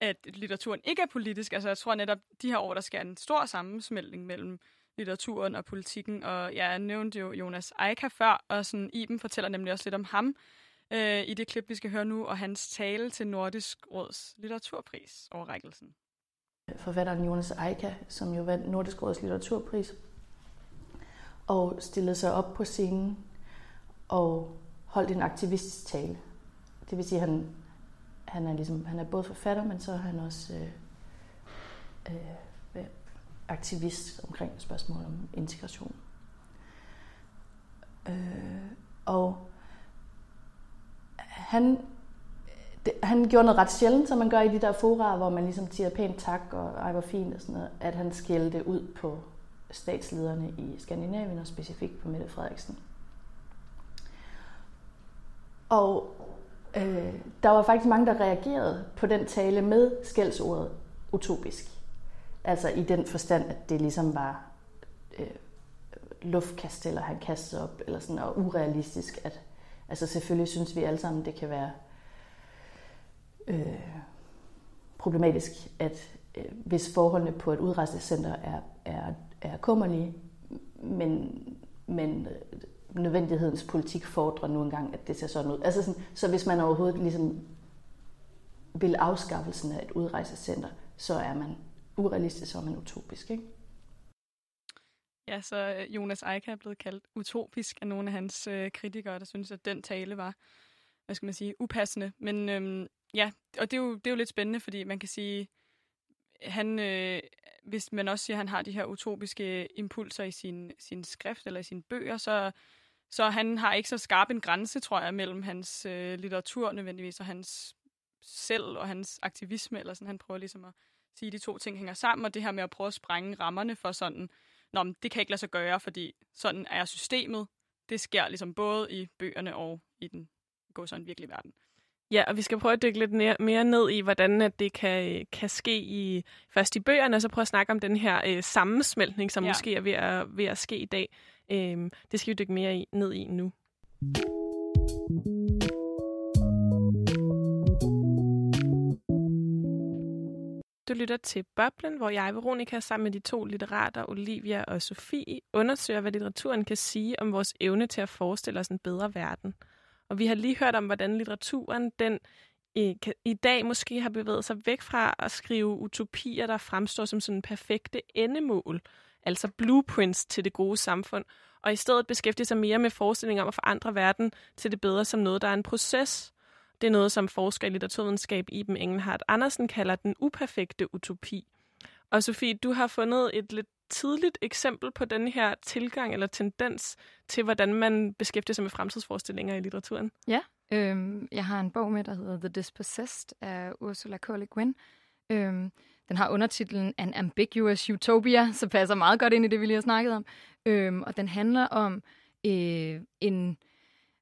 at litteraturen ikke er politisk. Altså, jeg tror netop, de her år, der sker en stor sammensmeltning mellem litteraturen og politikken, og jeg nævnte jo Jonas Eika før, og sådan, Iben fortæller nemlig også lidt om ham øh, i det klip, vi skal høre nu, og hans tale til Nordisk Råds litteraturpris overrækkelsen. forfatteren Jonas Eika, som jo vandt Nordisk Råds litteraturpris, og stillede sig op på scenen og holdt en aktivistisk tale. Det vil sige, at han, han, er, ligesom, han er både forfatter, men så er han også øh, øh, aktivist omkring spørgsmål om integration. Øh, og han det, han gjorde noget ret sjældent, som man gør i de der fora, hvor man ligesom siger pænt tak og ej, hvor fint og sådan noget, at han skældte ud på statslederne i Skandinavien og specifikt på Mette Frederiksen. Og øh, der var faktisk mange, der reagerede på den tale med skældsordet utopisk. Altså i den forstand, at det ligesom var øh, luftkasteller, han kastede op, eller sådan, og urealistisk. At, altså selvfølgelig synes vi alle sammen, det kan være øh, problematisk, at øh, hvis forholdene på et udrejsecenter er, er, er kummerlige, men, men øh, nødvendighedens politik fordrer nu engang, at det ser sådan ud. Altså sådan, så hvis man overhovedet ligesom vil afskaffelsen af et udrejsecenter, så er man urealistisk, så er man utopisk. Ikke? Ja, så øh, Jonas Eika er blevet kaldt utopisk af nogle af hans øh, kritikere, der synes, at den tale var, hvad skal man sige, upassende. Men øhm, ja, og det er, jo, det er jo lidt spændende, fordi man kan sige, han, øh, hvis man også siger, at han har de her utopiske impulser i sin, sin skrift eller i sine bøger, så, så han har ikke så skarp en grænse, tror jeg, mellem hans øh, litteratur nødvendigvis og hans selv og hans aktivisme, eller sådan. Han prøver ligesom at sige, at de to ting hænger sammen, og det her med at prøve at sprænge rammerne for sådan, Nå, men det kan ikke lade sig gøre, fordi sådan er systemet. Det sker ligesom både i bøgerne og i den gå sådan virkelig verden. Ja, og vi skal prøve at dykke lidt mere, ned i, hvordan at det kan, kan ske i først i bøgerne, og så prøve at snakke om den her øh, sammensmeltning, som ja. måske er ved at, ved at ske i dag. Øhm, det skal vi dykke mere i, ned i nu. Du lytter til Boblen, hvor jeg, Veronika, sammen med de to litterater, Olivia og Sofie, undersøger, hvad litteraturen kan sige om vores evne til at forestille os en bedre verden. Og vi har lige hørt om, hvordan litteraturen den i, i dag måske har bevæget sig væk fra at skrive utopier, der fremstår som sådan perfekte endemål, altså blueprints til det gode samfund, og i stedet beskæftige sig mere med forestillinger om at forandre verden til det bedre som noget, der er en proces. Det er noget, som forsker i litteraturvidenskab Iben Engelhardt Andersen kalder den uperfekte utopi. Og Sofie, du har fundet et lidt tidligt eksempel på den her tilgang eller tendens til, hvordan man beskæftiger sig med fremtidsforestillinger i litteraturen. Ja, øhm, jeg har en bog med, der hedder The Dispossessed af Ursula K. Le Guin. Øhm, den har undertitlen An Ambiguous Utopia, så passer meget godt ind i det, vi lige har snakket om. Øhm, og den handler om øh, en,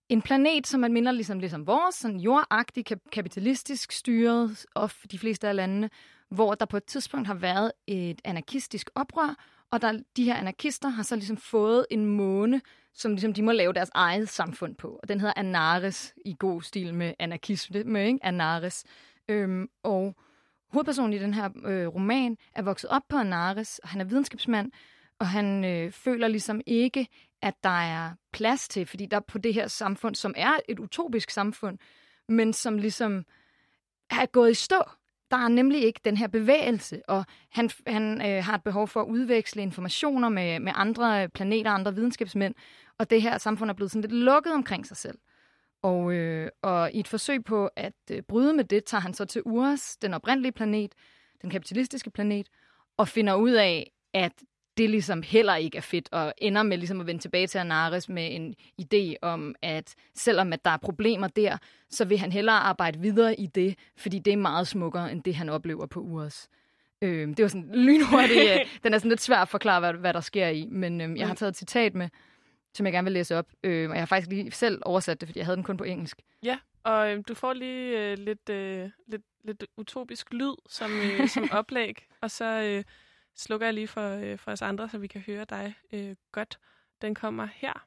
en planet, som man minder ligesom, ligesom vores, sådan jordagtig, kapitalistisk styret, og de fleste af landene, hvor der på et tidspunkt har været et anarkistisk oprør, og der, de her anarkister har så ligesom fået en måne, som ligesom de må lave deres eget samfund på. Og den hedder Anaris, i god stil med anarkisme, ikke? Anaris. Øhm, og hovedpersonen i den her øh, roman er vokset op på Anaris, og han er videnskabsmand, og han øh, føler ligesom ikke, at der er plads til, fordi der på det her samfund, som er et utopisk samfund, men som ligesom er gået i stå. Der er nemlig ikke den her bevægelse, og han, han øh, har et behov for at udveksle informationer med, med andre planeter, andre videnskabsmænd, og det her samfund er blevet sådan lidt lukket omkring sig selv. Og, øh, og i et forsøg på at øh, bryde med det, tager han så til Urs, den oprindelige planet, den kapitalistiske planet, og finder ud af, at det ligesom heller ikke er fedt, og ender med ligesom at vende tilbage til Anaris med en idé om, at selvom at der er problemer der, så vil han hellere arbejde videre i det, fordi det er meget smukkere, end det han oplever på Urs. Øh, det var sådan lynhurtigt. den er sådan lidt svær at forklare, hvad, hvad der sker i, men øh, jeg har taget et citat med, som jeg gerne vil læse op. Øh, og jeg har faktisk lige selv oversat det, fordi jeg havde den kun på engelsk. Ja, og øh, du får lige øh, lidt, øh, lidt, lidt utopisk lyd som, øh, som oplæg, og så øh, slukker jeg lige for, øh, for os andre, så vi kan høre dig øh, godt. Den kommer her.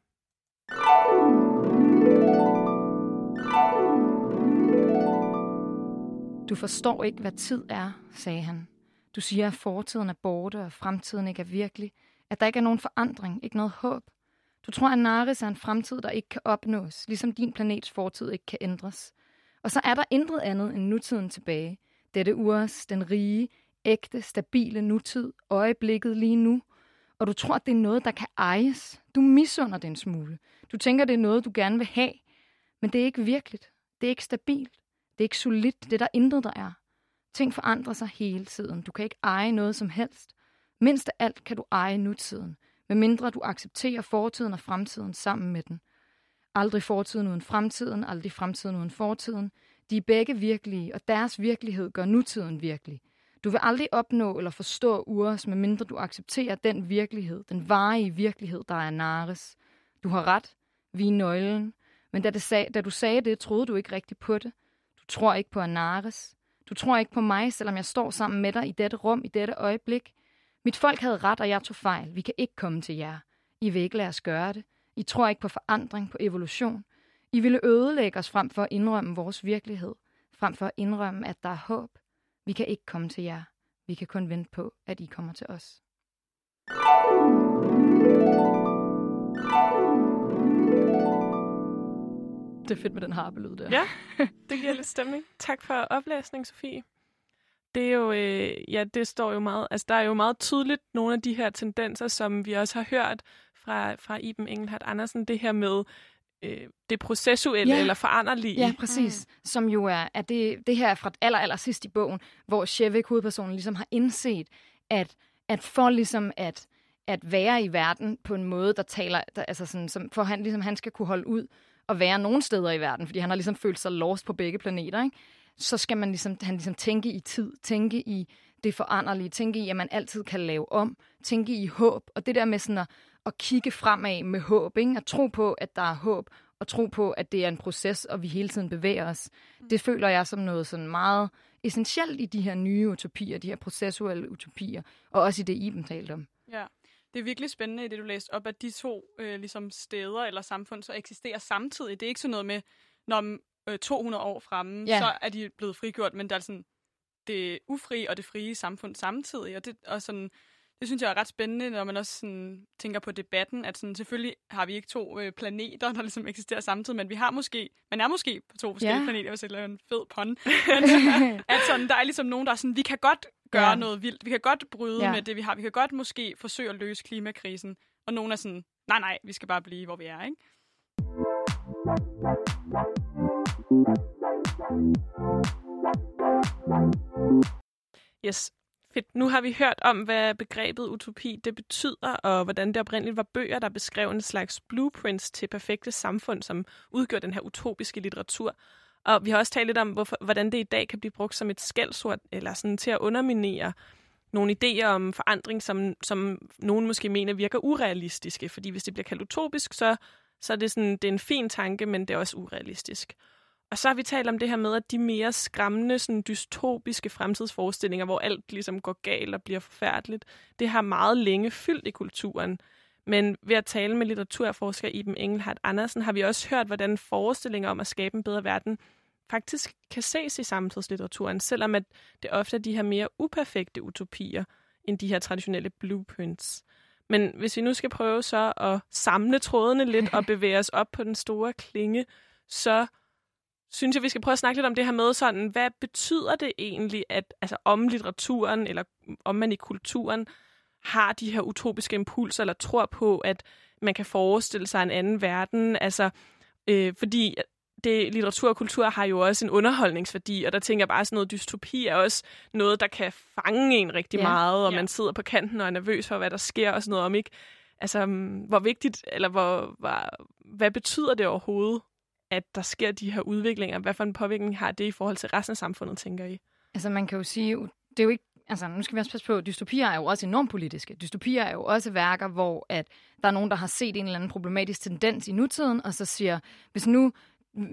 Du forstår ikke, hvad tid er, sagde han. Du siger, at fortiden er borte, og fremtiden ikke er virkelig. At der ikke er nogen forandring, ikke noget håb. Du tror, at Naris er en fremtid, der ikke kan opnås, ligesom din planets fortid ikke kan ændres. Og så er der intet andet end nutiden tilbage. Dette urs, den rige, ægte, stabile nutid, øjeblikket lige nu. Og du tror, at det er noget, der kan ejes. Du misunder den smule. Du tænker, det er noget, du gerne vil have. Men det er ikke virkeligt. Det er ikke stabilt. Det er ikke solidt. Det er der intet, der er. Ting forandrer sig hele tiden. Du kan ikke eje noget som helst. Mindst af alt kan du eje nutiden medmindre du accepterer fortiden og fremtiden sammen med den. Aldrig fortiden uden fremtiden, aldrig fremtiden uden fortiden. De er begge virkelige, og deres virkelighed gør nutiden virkelig. Du vil aldrig opnå eller forstå Urs, medmindre du accepterer den virkelighed, den varige virkelighed, der er Nares. Du har ret, vi er nøglen, men da, det sag, da du sagde det, troede du ikke rigtigt på det. Du tror ikke på Anares. Du tror ikke på mig, selvom jeg står sammen med dig i dette rum, i dette øjeblik. Mit folk havde ret, og jeg tog fejl. Vi kan ikke komme til jer. I vil ikke lade os gøre det. I tror ikke på forandring, på evolution. I ville ødelægge os frem for at indrømme vores virkelighed. Frem for at indrømme, at der er håb. Vi kan ikke komme til jer. Vi kan kun vente på, at I kommer til os. Det er fedt med den harpelyd der. Ja, det giver lidt stemning. Tak for oplæsning, Sofie det er jo, øh, ja, det står jo meget, altså der er jo meget tydeligt nogle af de her tendenser, som vi også har hørt fra, fra Iben Engelhardt Andersen, det her med øh, det processuelle ja. eller foranderlige. Ja, præcis. Mm. Som jo er, at det, det her er fra aller, aller sidst i bogen, hvor Shevik, hovedpersonen, ligesom har indset, at, at for ligesom at, at være i verden på en måde, der taler, der, altså sådan, som, for han, ligesom, han skal kunne holde ud og være nogen steder i verden, fordi han har ligesom følt sig lost på begge planeter, ikke? så skal man ligesom, han ligesom tænke i tid, tænke i det foranderlige, tænke i, at man altid kan lave om, tænke i håb, og det der med sådan at, at kigge fremad med håb, ikke? at tro på, at der er håb, og tro på, at det er en proces, og vi hele tiden bevæger os. Mm. Det føler jeg som noget sådan meget essentielt i de her nye utopier, de her processuelle utopier, og også i det, Iben talte om. Ja, det er virkelig spændende i det, du læste op, at de to øh, ligesom steder eller samfund så eksisterer samtidig. Det er ikke sådan noget med, når øh, 200 år fremme, ja. så er de blevet frigjort, men der er sådan det ufrie og det frie samfund samtidig. Og det, og sådan, det synes jeg er ret spændende, når man også sådan, tænker på debatten, at sådan, selvfølgelig har vi ikke to øh, planeter, der ligesom eksisterer samtidig, men vi har måske, man er måske på to forskellige Ja. planeter, hvis jeg laver en fed pun. Men, at sådan, der er ligesom nogen, der er sådan, vi kan godt gøre Ja. noget vildt, vi kan godt bryde Ja. med det, vi har, vi kan godt måske forsøge at løse klimakrisen, og nogen er sådan, nej, nej, vi skal bare blive, hvor vi er, ikke? Yes. Fedt. Nu har vi hørt om, hvad begrebet utopi det betyder, og hvordan det oprindeligt var bøger, der beskrev en slags blueprints til perfekte samfund, som udgør den her utopiske litteratur. Og vi har også talt lidt om, hvorfor, hvordan det i dag kan blive brugt som et skældsord, eller sådan til at underminere nogle idéer om forandring, som, som nogen måske mener virker urealistiske. Fordi hvis det bliver kaldt utopisk, så, så er det, sådan, det er en fin tanke, men det er også urealistisk. Og så har vi talt om det her med, at de mere skræmmende, sådan dystopiske fremtidsforestillinger, hvor alt ligesom går galt og bliver forfærdeligt, det har meget længe fyldt i kulturen. Men ved at tale med litteraturforsker Iben Engelhardt Andersen, har vi også hørt, hvordan forestillinger om at skabe en bedre verden faktisk kan ses i samtidslitteraturen, selvom at det ofte er de her mere uperfekte utopier, end de her traditionelle blueprints. Men hvis vi nu skal prøve så at samle trådene lidt og bevæge os op på den store klinge, så synes jeg, vi skal prøve at snakke lidt om det her med sådan, hvad betyder det egentlig, at altså, om litteraturen, eller om man i kulturen, har de her utopiske impulser, eller tror på, at man kan forestille sig en anden verden. Altså, øh, fordi det, litteratur og kultur har jo også en underholdningsværdi, og der tænker jeg bare, sådan noget dystopi er også noget, der kan fange en rigtig Ja. meget, og Ja. man sidder på kanten og er nervøs for, hvad der sker og sådan noget om ikke. Altså, mm, hvor vigtigt, eller hvor, hvor, hvad betyder det overhovedet, at der sker de her udviklinger? Hvad for en påvirkning har det i forhold til resten af samfundet, tænker I? Altså man kan jo sige, det er jo ikke, altså nu skal vi også passe på, dystopier er jo også enormt politiske. Dystopier er jo også værker, hvor at der er nogen, der har set en eller anden problematisk tendens i nutiden, og så siger, hvis nu,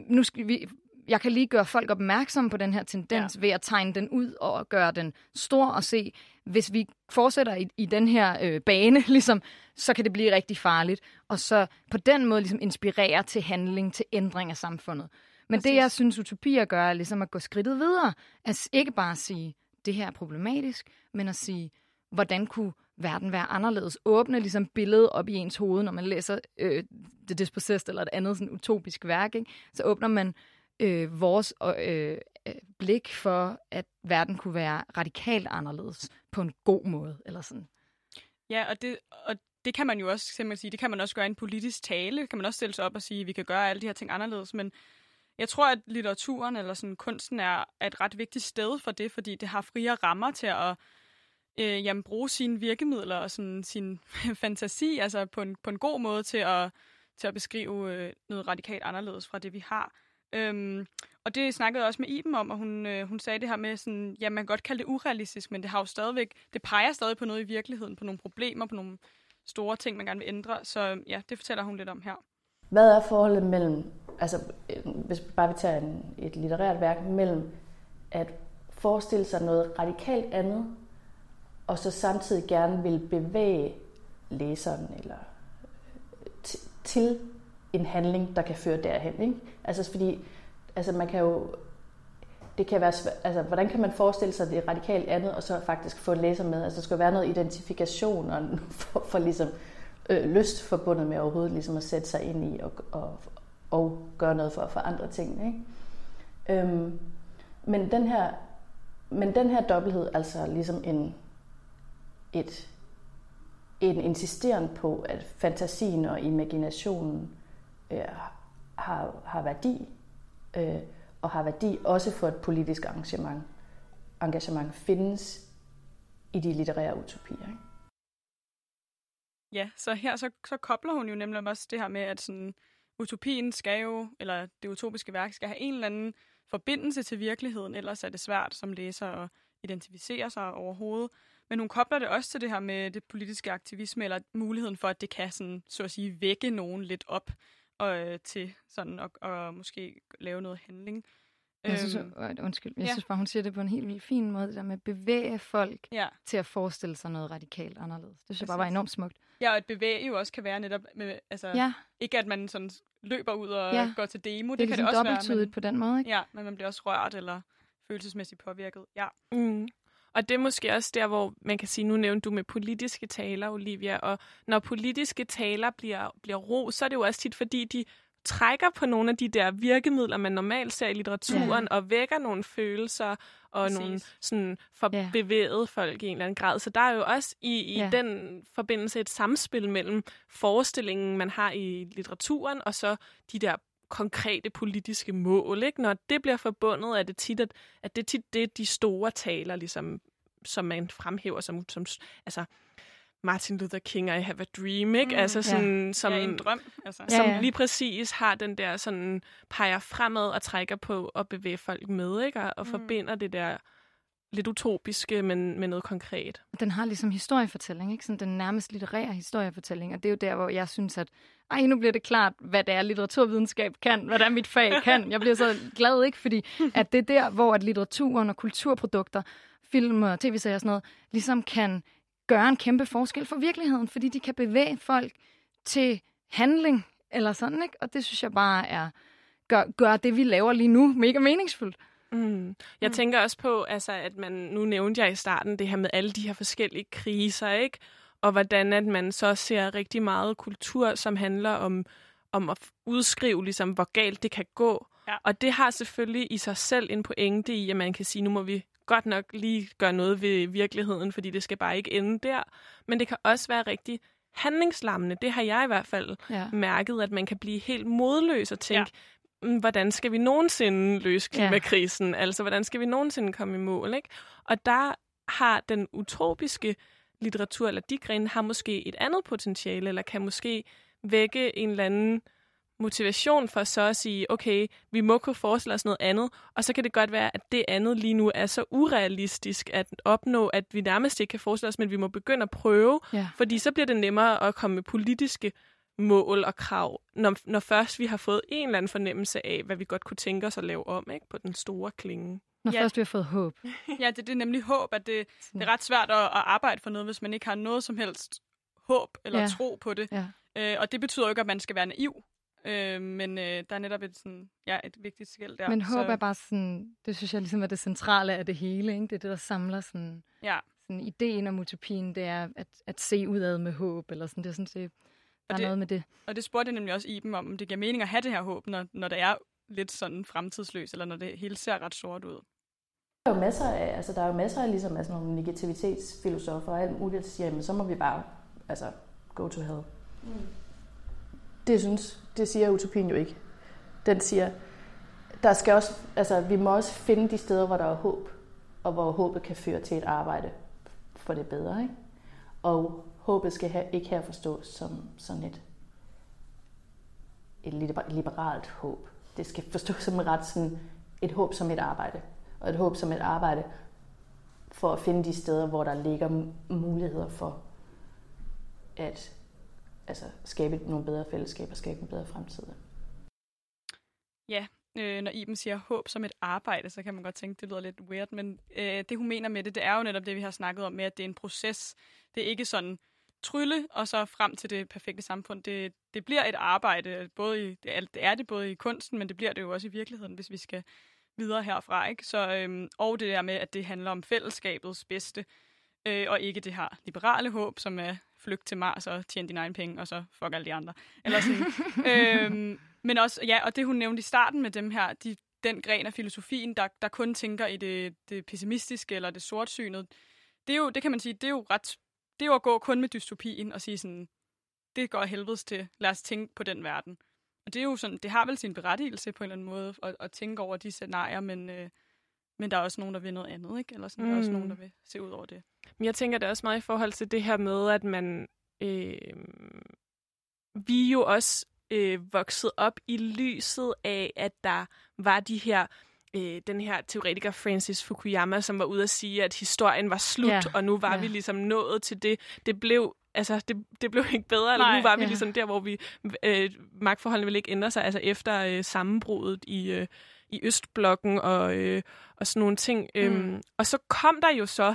nu skal vi, jeg kan lige gøre folk opmærksomme på den her tendens ja. ved at tegne den ud og gøre den stor og se, hvis vi fortsætter i, i den her øh, bane, ligesom, så kan det blive rigtig farligt. Og så på den måde ligesom inspirere til handling, til ændring af samfundet. Men det, jeg synes, utopier gør, er ligesom at gå skridtet videre. Altså ikke bare at sige, det her er problematisk, men at sige, hvordan kunne verden være anderledes? Åbne ligesom billedet op i ens hoved, når man læser øh, The Dispossessed eller et andet sådan utopisk værk. Ikke? Så åbner man øh, vores øh, øh, blik for, at verden kunne være radikalt anderledes på en god måde. Eller sådan. Ja, og det, og det kan man jo også simpelthen sige, det kan man også gøre i en politisk tale, kan man også stille sig op og sige, at vi kan gøre alle de her ting anderledes, men jeg tror, at litteraturen eller sådan kunsten er, er et ret vigtigt sted for det, fordi det har friere rammer til at øh, jamen, bruge sine virkemidler og sådan, sin fantasi altså på en, på en god måde til at, til at beskrive øh, noget radikalt anderledes fra det, vi har. Øhm, og det snakkede jeg også med Iben om, og hun, øh, hun sagde det her med, sådan, ja, man kan godt kalde det urealistisk, men det har jo stadigvæk, det peger stadig på noget i virkeligheden, på nogle problemer, på nogle store ting, man gerne vil ændre. Så øhm, ja, det fortæller hun lidt om her. Hvad er forholdet mellem, altså øh, hvis bare vi tager en, et litterært værk, mellem at forestille sig noget radikalt andet, og så samtidig gerne vil bevæge læseren eller øh, t- til en handling, der kan føre derhen. Ikke? Altså fordi, altså man kan jo, det kan være svæ- altså hvordan kan man forestille sig det radikalt andet, og så faktisk få læser med? Altså der skal være noget identifikation og for, for ligesom øh, lyst forbundet med overhovedet ligesom at sætte sig ind i og, og, og gøre noget for at forandre tingene. Ikke? Øhm, men den her men den her dobbelthed, altså ligesom en, et, en insisteren på, at fantasien og imaginationen øh, har, har værdi, øh, og har værdi også for et politisk engagement, engagement findes i de litterære utopier. Ikke? Ja, så her så, så kobler hun jo nemlig også det her med, at sådan, utopien skal jo, eller det utopiske værk skal have en eller anden forbindelse til virkeligheden, ellers er det svært som læser at identificere sig overhovedet. Men hun kobler det også til det her med det politiske aktivisme, eller muligheden for, at det kan sådan, så at sige, vække nogen lidt op og, øh, til sådan at og måske lave noget handling. Jeg synes, Øhm, øh, undskyld, jeg ja. synes bare, hun siger det på en helt vildt fin måde, det der med at bevæge folk Ja. til at forestille sig noget radikalt anderledes. Det synes jeg bare var enormt smukt. Ja, og at bevæge jo også kan være netop, med, altså, Ja. ikke at man sådan løber ud og Ja. går til demo. Det er det kan ligesom det også være. dobbelttydigt på den måde, ikke? Ja, men man bliver også rørt, eller følelsesmæssigt påvirket. Ja. Mm. Og det er måske også der, hvor man kan sige, nu nævnte du med politiske taler, Olivia, og når politiske taler bliver, bliver ro, så er det jo også tit, fordi de trækker på nogle af de der virkemidler, man normalt ser i litteraturen, ja. og vækker nogle følelser og Præcis. nogle sådan for ja. folk i en eller anden grad. Så der er jo også i, i ja. den forbindelse et samspil mellem forestillingen, man har i litteraturen, og så de der konkrete politiske mål. Ikke? Når det bliver forbundet, er det tit, at, at det er tit det, de store taler, ligesom, som man fremhæver som, som altså, Martin Luther King, I have a dream, ikke? Mm, altså sådan, ja. som, ja, en drøm. Altså. Som ja, ja. lige præcis har den der sådan, peger fremad og trækker på at bevæge folk med, ikke? Og, og mm. forbinder det der lidt utopiske, men med noget konkret. Den har ligesom historiefortælling, ikke? Sådan den nærmest litterære historiefortælling, og det er jo der, hvor jeg synes, at ej, nu bliver det klart, hvad det er, litteraturvidenskab kan, hvad det er, mit fag kan. Jeg bliver så glad, ikke? Fordi at det er der, hvor at litteraturen og kulturprodukter, film og tv-serier og sådan noget, ligesom kan gøre en kæmpe forskel for virkeligheden, fordi de kan bevæge folk til handling eller sådan, ikke? Og det synes jeg bare er, gør, gør det, vi laver lige nu, mega meningsfuldt. Mm. Jeg mm. tænker også på, altså, at man, nu nævnte jeg i starten det her med alle de her forskellige kriser, ikke? Og hvordan at man så ser rigtig meget kultur, som handler om, om at udskrive, ligesom, hvor galt det kan gå. Ja. Og det har selvfølgelig i sig selv en pointe i, at man kan sige, nu må vi godt nok lige gøre noget ved virkeligheden, fordi det skal bare ikke ende der. Men det kan også være rigtig handlingslammende. Det har jeg i hvert fald ja. mærket, at man kan blive helt modløs og tænke, ja. Mm, hvordan skal vi nogensinde løse klimakrisen? Ja. Altså, hvordan skal vi nogensinde komme i mål? Ikke? Og der har den utopiske litteratur, eller de grene, har måske et andet potentiale, eller kan måske vække en eller anden øh, motivation for så at sige, okay, vi må kunne forestille os noget andet, og så kan det godt være, at det andet lige nu er så urealistisk at opnå, at vi nærmest ikke kan forestille os, men vi må begynde at prøve, ja. fordi så bliver det nemmere at komme med politiske mål og krav, når, når først vi har fået en eller anden fornemmelse af, hvad vi godt kunne tænke os at lave om ikke, på den store klinge. Når ja. først vi har fået håb. ja, det, det er nemlig håb, at det, det er ret svært at, at arbejde for noget, hvis man ikke har noget som helst håb eller ja. tro på det. Ja. Øh, og det betyder jo ikke, at man skal være naiv. Øh, men øh, der er netop et, sådan, ja, et vigtigt skæld der. Men håb så... er bare sådan, det synes jeg ligesom er det centrale af det hele. Ikke? Det er det, der samler sådan, ja. sådan ideen om utopien, det er at, at se udad med håb, eller sådan, det er sådan set, der er noget med det. Og det spurgte jeg nemlig også i dem om, om det giver mening at have det her håb, når, når det er lidt sådan fremtidsløst, eller når det hele ser ret sort ud. Der er jo masser af, altså der er jo masser af, ligesom, altså nogle negativitetsfilosofer og alt muligt, der siger, jamen, så må vi bare altså, go to hell. Mm. Det synes, det siger utopien jo ikke. Den siger, der skal også, altså, vi må også finde de steder, hvor der er håb, og hvor håbet kan føre til et arbejde for det bedre. Ikke? Og håbet skal her, ikke her forstås som sådan et, et liberalt håb. Det skal forstås som ret sådan et håb som et arbejde. Og et håb som et arbejde for at finde de steder, hvor der ligger muligheder for at altså, skabe nogle bedre fællesskaber, skabe en bedre fremtid. Ja, øh, når Iben siger håb som et arbejde, så kan man godt tænke, det lyder lidt weird, men øh, det hun mener med det, det er jo netop det, vi har snakket om med, at det er en proces. Det er ikke sådan trylle, og så frem til det perfekte samfund. Det, det bliver et arbejde, både i, det, er, det er det både i kunsten, men det bliver det jo også i virkeligheden, hvis vi skal videre herfra. Ikke? Så, øhm, og det der med, at det handler om fællesskabets bedste, øh, og ikke det her liberale håb, som er flygt til Mars og tjene dine egne penge, og så fuck alle de andre. Eller sådan. øhm, men også, ja, og det hun nævnte i starten med dem her, de, den gren af filosofien, der, der kun tænker i det, det pessimistiske eller det sortsynede, det er jo, det kan man sige, det er jo ret, det er jo at gå kun med dystopien og sige sådan, det går helvedes til, lad os tænke på den verden. Og det er jo sådan, det har vel sin berettigelse på en eller anden måde at, at tænke over de scenarier, men, øh, men der er også nogen, der vil noget andet, ikke? Eller sådan, mm. der er også nogen, der vil se ud over det. Men jeg tænker det også meget i forhold til det her med, at man... Øh, vi er jo også øh, vokset op i lyset af, at der var de her øh, den her teoretiker Francis Fukuyama, som var ude at sige, at historien var slut, ja. og nu var ja. vi ligesom nået til det. Det blev altså, det, det blev ikke bedre, eller nu var vi ja. ligesom der, hvor vi øh, magtforholdene ville ikke ændre sig, altså efter øh, sammenbruddet i, øh, i Østblokken og, øh, og sådan nogle ting. Mm. Øhm, og så kom der jo så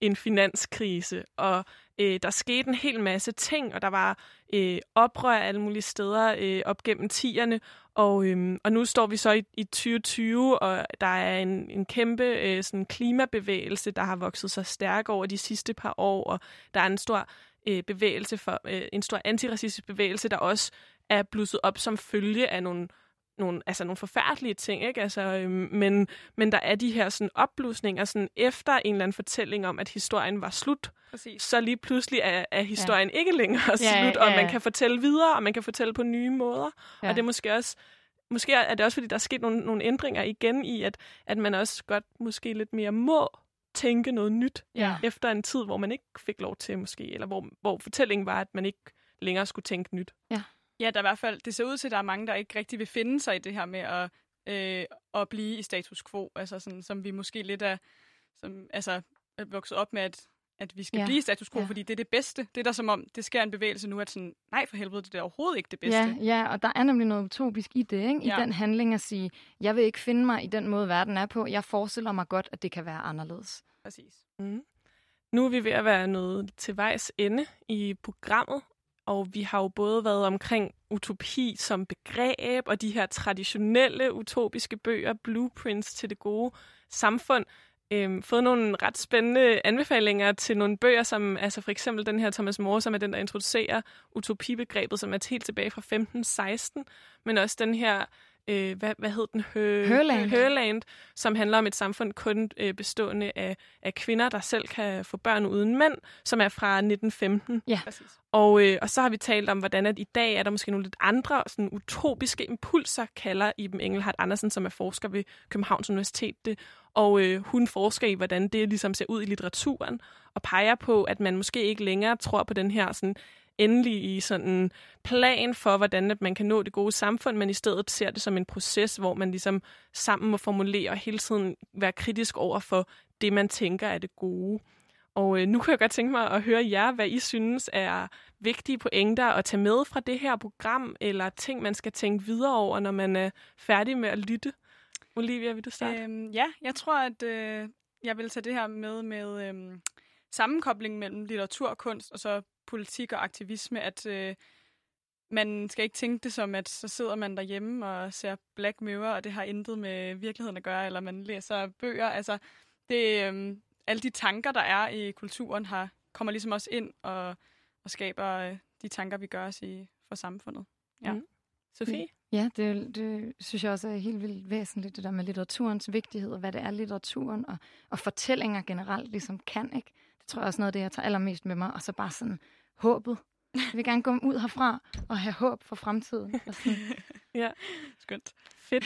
en finanskrise, og øh, der skete en hel masse ting, og der var øh, oprør alle mulige steder øh, op gennem tierne, Og, øhm, og nu står vi så i, i 2020, og der er en, en kæmpe øh, sådan klimabevægelse, der har vokset sig stærk over de sidste par år, og der er en stor øh, bevægelse for øh, en stor antiracistisk bevægelse, der også er blusset op som følge af nogle nogle, altså nogle forfærdelige ting, ikke? Altså, øhm, men, men der er de her sådan opblusninger sådan efter en eller anden fortælling om, at historien var slut. Præcis. Så lige pludselig er, er historien ja. ikke længere Ja, slut, ja, og ja. man kan fortælle videre, og man kan fortælle på nye måder. Ja. Og det er måske også Måske er det også, fordi der er sket nogle, nogle ændringer igen i, at, at man også godt måske lidt mere må tænke noget nyt Ja. efter en tid, hvor man ikke fik lov til måske, eller hvor, hvor fortællingen var, at man ikke længere skulle tænke nyt. Ja. Ja, der er i hvert fald, det ser ud til, at der er mange, der ikke rigtig vil finde sig i det her med at, øh, at blive i status quo, altså sådan, som vi måske lidt er, som, altså, er vokset op med, at, at vi skal Ja. blive i status quo, ja. fordi det er det bedste. Det er der som om, det sker en bevægelse nu, at sådan, nej for helvede, det er overhovedet ikke det bedste. Ja, ja, og der er nemlig noget utopisk i det, ikke? i Ja. den handling at sige, jeg vil ikke finde mig i den måde, verden er på. Jeg forestiller mig godt, at det kan være anderledes. Præcis. Mm. Nu er vi ved at være nået til vejs ende i programmet, og vi har jo både været omkring utopi som begreb, og de her traditionelle utopiske bøger, blueprints til det gode samfund, øh, fået nogle ret spændende anbefalinger til nogle bøger, som altså for eksempel den her Thomas More, som er den, der introducerer utopibegrebet, som er helt tilbage fra 1516, men også den her, øh, hvad, hvad hed den? Herland. Herland, som handler om et samfund kun øh, bestående af, af kvinder, der selv kan få børn uden mænd, som er fra 1915. Ja. Præcis. Og, øh, og så har vi talt om, hvordan at i dag er der måske nogle lidt andre sådan utopiske impulser, kalder Iben Engelhardt Andersen, som er forsker ved Københavns Universitet. Det. Og øh, hun forsker i, hvordan det ligesom ser ud i litteraturen, og peger på, at man måske ikke længere tror på den her sådan endelige sådan plan for, hvordan at man kan nå det gode samfund, men i stedet ser det som en proces, hvor man ligesom sammen må formulere og hele tiden være kritisk over for det, man tænker er det gode. Og øh, nu kan jeg godt tænke mig at høre jer, hvad I synes er vigtige pointer at tage med fra det her program, eller ting, man skal tænke videre over, når man er færdig med at lytte. Olivia, vil du starte? Øhm, ja, jeg tror, at øh, jeg vil tage det her med med øhm, sammenkoblingen mellem litteratur, kunst og så politik og aktivisme, at øh, man skal ikke tænke det som, at så sidder man derhjemme og ser Black Mirror, og det har intet med virkeligheden at gøre, eller man læser bøger. Altså, det, øhm, alle de tanker, der er i kulturen, har, kommer ligesom også ind og, og skaber øh, de tanker, vi gør os i for samfundet. Ja. Mm. Sofie? Ja, det, det synes jeg også er helt vildt væsentligt, det der med litteraturens vigtighed, og hvad det er litteraturen, og, og fortællinger generelt ligesom kan, ikke? Det tror jeg også er noget af det, jeg tager allermest med mig, og så bare sådan håbet. Jeg vil gerne gå ud herfra og have håb for fremtiden. Og sådan. Ja. Skønt. Fedt.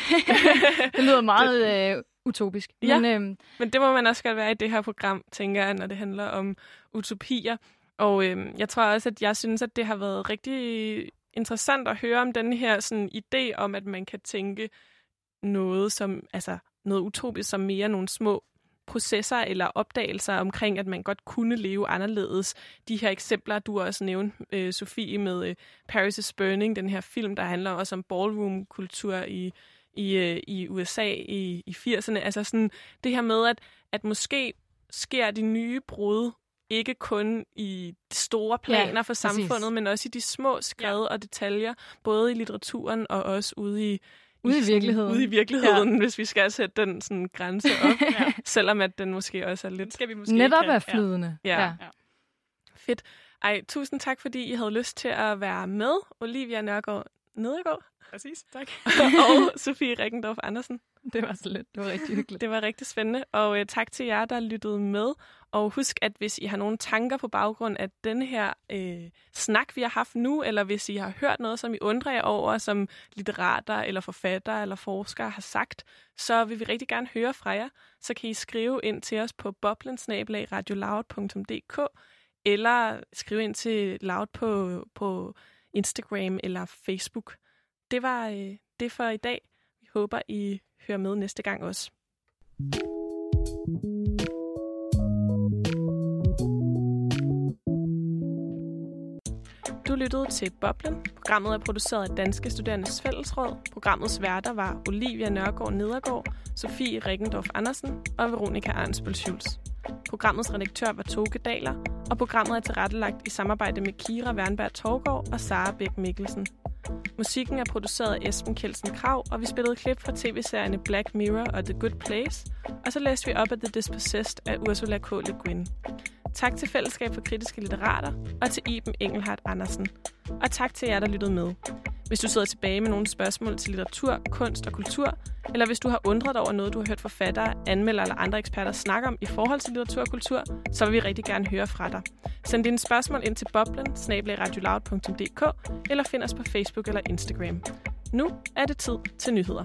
det lyder meget øh, utopisk. Ja, Men, øhm, men det må man også godt være i det her program, tænker jeg, når det handler om utopier. Og øhm, jeg tror også, at jeg synes, at det har været rigtig interessant at høre om den her sådan, idé om, at man kan tænke noget som, altså noget utopisk som mere nogle små processer eller opdagelser omkring, at man godt kunne leve anderledes. De her eksempler, du også nævnte, øh, Sofie, med øh, Paris is Burning, den her film, der handler også om ballroom-kultur i, i, øh, i USA i, i 80'erne. Altså sådan det her med, at, at måske sker de nye brud ikke kun i store planer Ja, for præcis. samfundet, men også i de små skred ja. og detaljer, både i litteraturen og også ude i Ude i sådan- virkeligheden. Ude i virkeligheden, ja. hvis vi skal sætte den sådan, grænse op. Ja. Selvom at den måske også er lidt... Skal vi måske netop er flydende. Ja. Ja. Ja. Fedt. Ej, tusind tak, fordi I havde lyst til at være med. Olivia Nørgaard Nedergaard Præcis, tak. og Sofie Rikkendorf Andersen. Det var så lidt. Det var rigtig hyggeligt. Det var rigtig spændende, og øh, tak til jer, der lyttede med. Og husk, at hvis I har nogle tanker på baggrund af den her øh, snak, vi har haft nu, eller hvis I har hørt noget, som I undrer jer over, som litterater eller forfattere eller forskere har sagt, så vil vi rigtig gerne høre fra jer. Så kan I skrive ind til os på boblensnabelag.radioloud.dk eller skrive ind til Loud på, på Instagram eller Facebook. Det var øh, det for i dag. Vi håber, I hører med næste gang også. Du lyttede til Boblen. Programmet er produceret af Danske Studerendes Fællesråd. Programmets værter var Olivia Nørgaard Nedergaard, Sofie Rikkendorf Andersen og Veronika Arnsbøl Schulz. Programmets redaktør var Toge Daler, og programmet er tilrettelagt i samarbejde med Kira Wernberg Torgård og Sara Bæk Mikkelsen. Musikken er produceret af Esben Kelsen Krav, og vi spillede klip fra tv-serierne Black Mirror og The Good Place, og så læste vi op af The Dispossessed af Ursula K. Le Guin. Tak til Fællesskab for Kritiske Litterater og til Iben Engelhardt Andersen. Og tak til jer, der lyttede med. Hvis du sidder tilbage med nogle spørgsmål til litteratur, kunst og kultur, eller hvis du har undret over noget, du har hørt forfattere, anmeldere eller andre eksperter snakke om i forhold til litteratur og kultur, så vil vi rigtig gerne høre fra dig. Send dine spørgsmål ind til boblen, eller find os på Facebook eller Instagram. Nu er det tid til nyheder.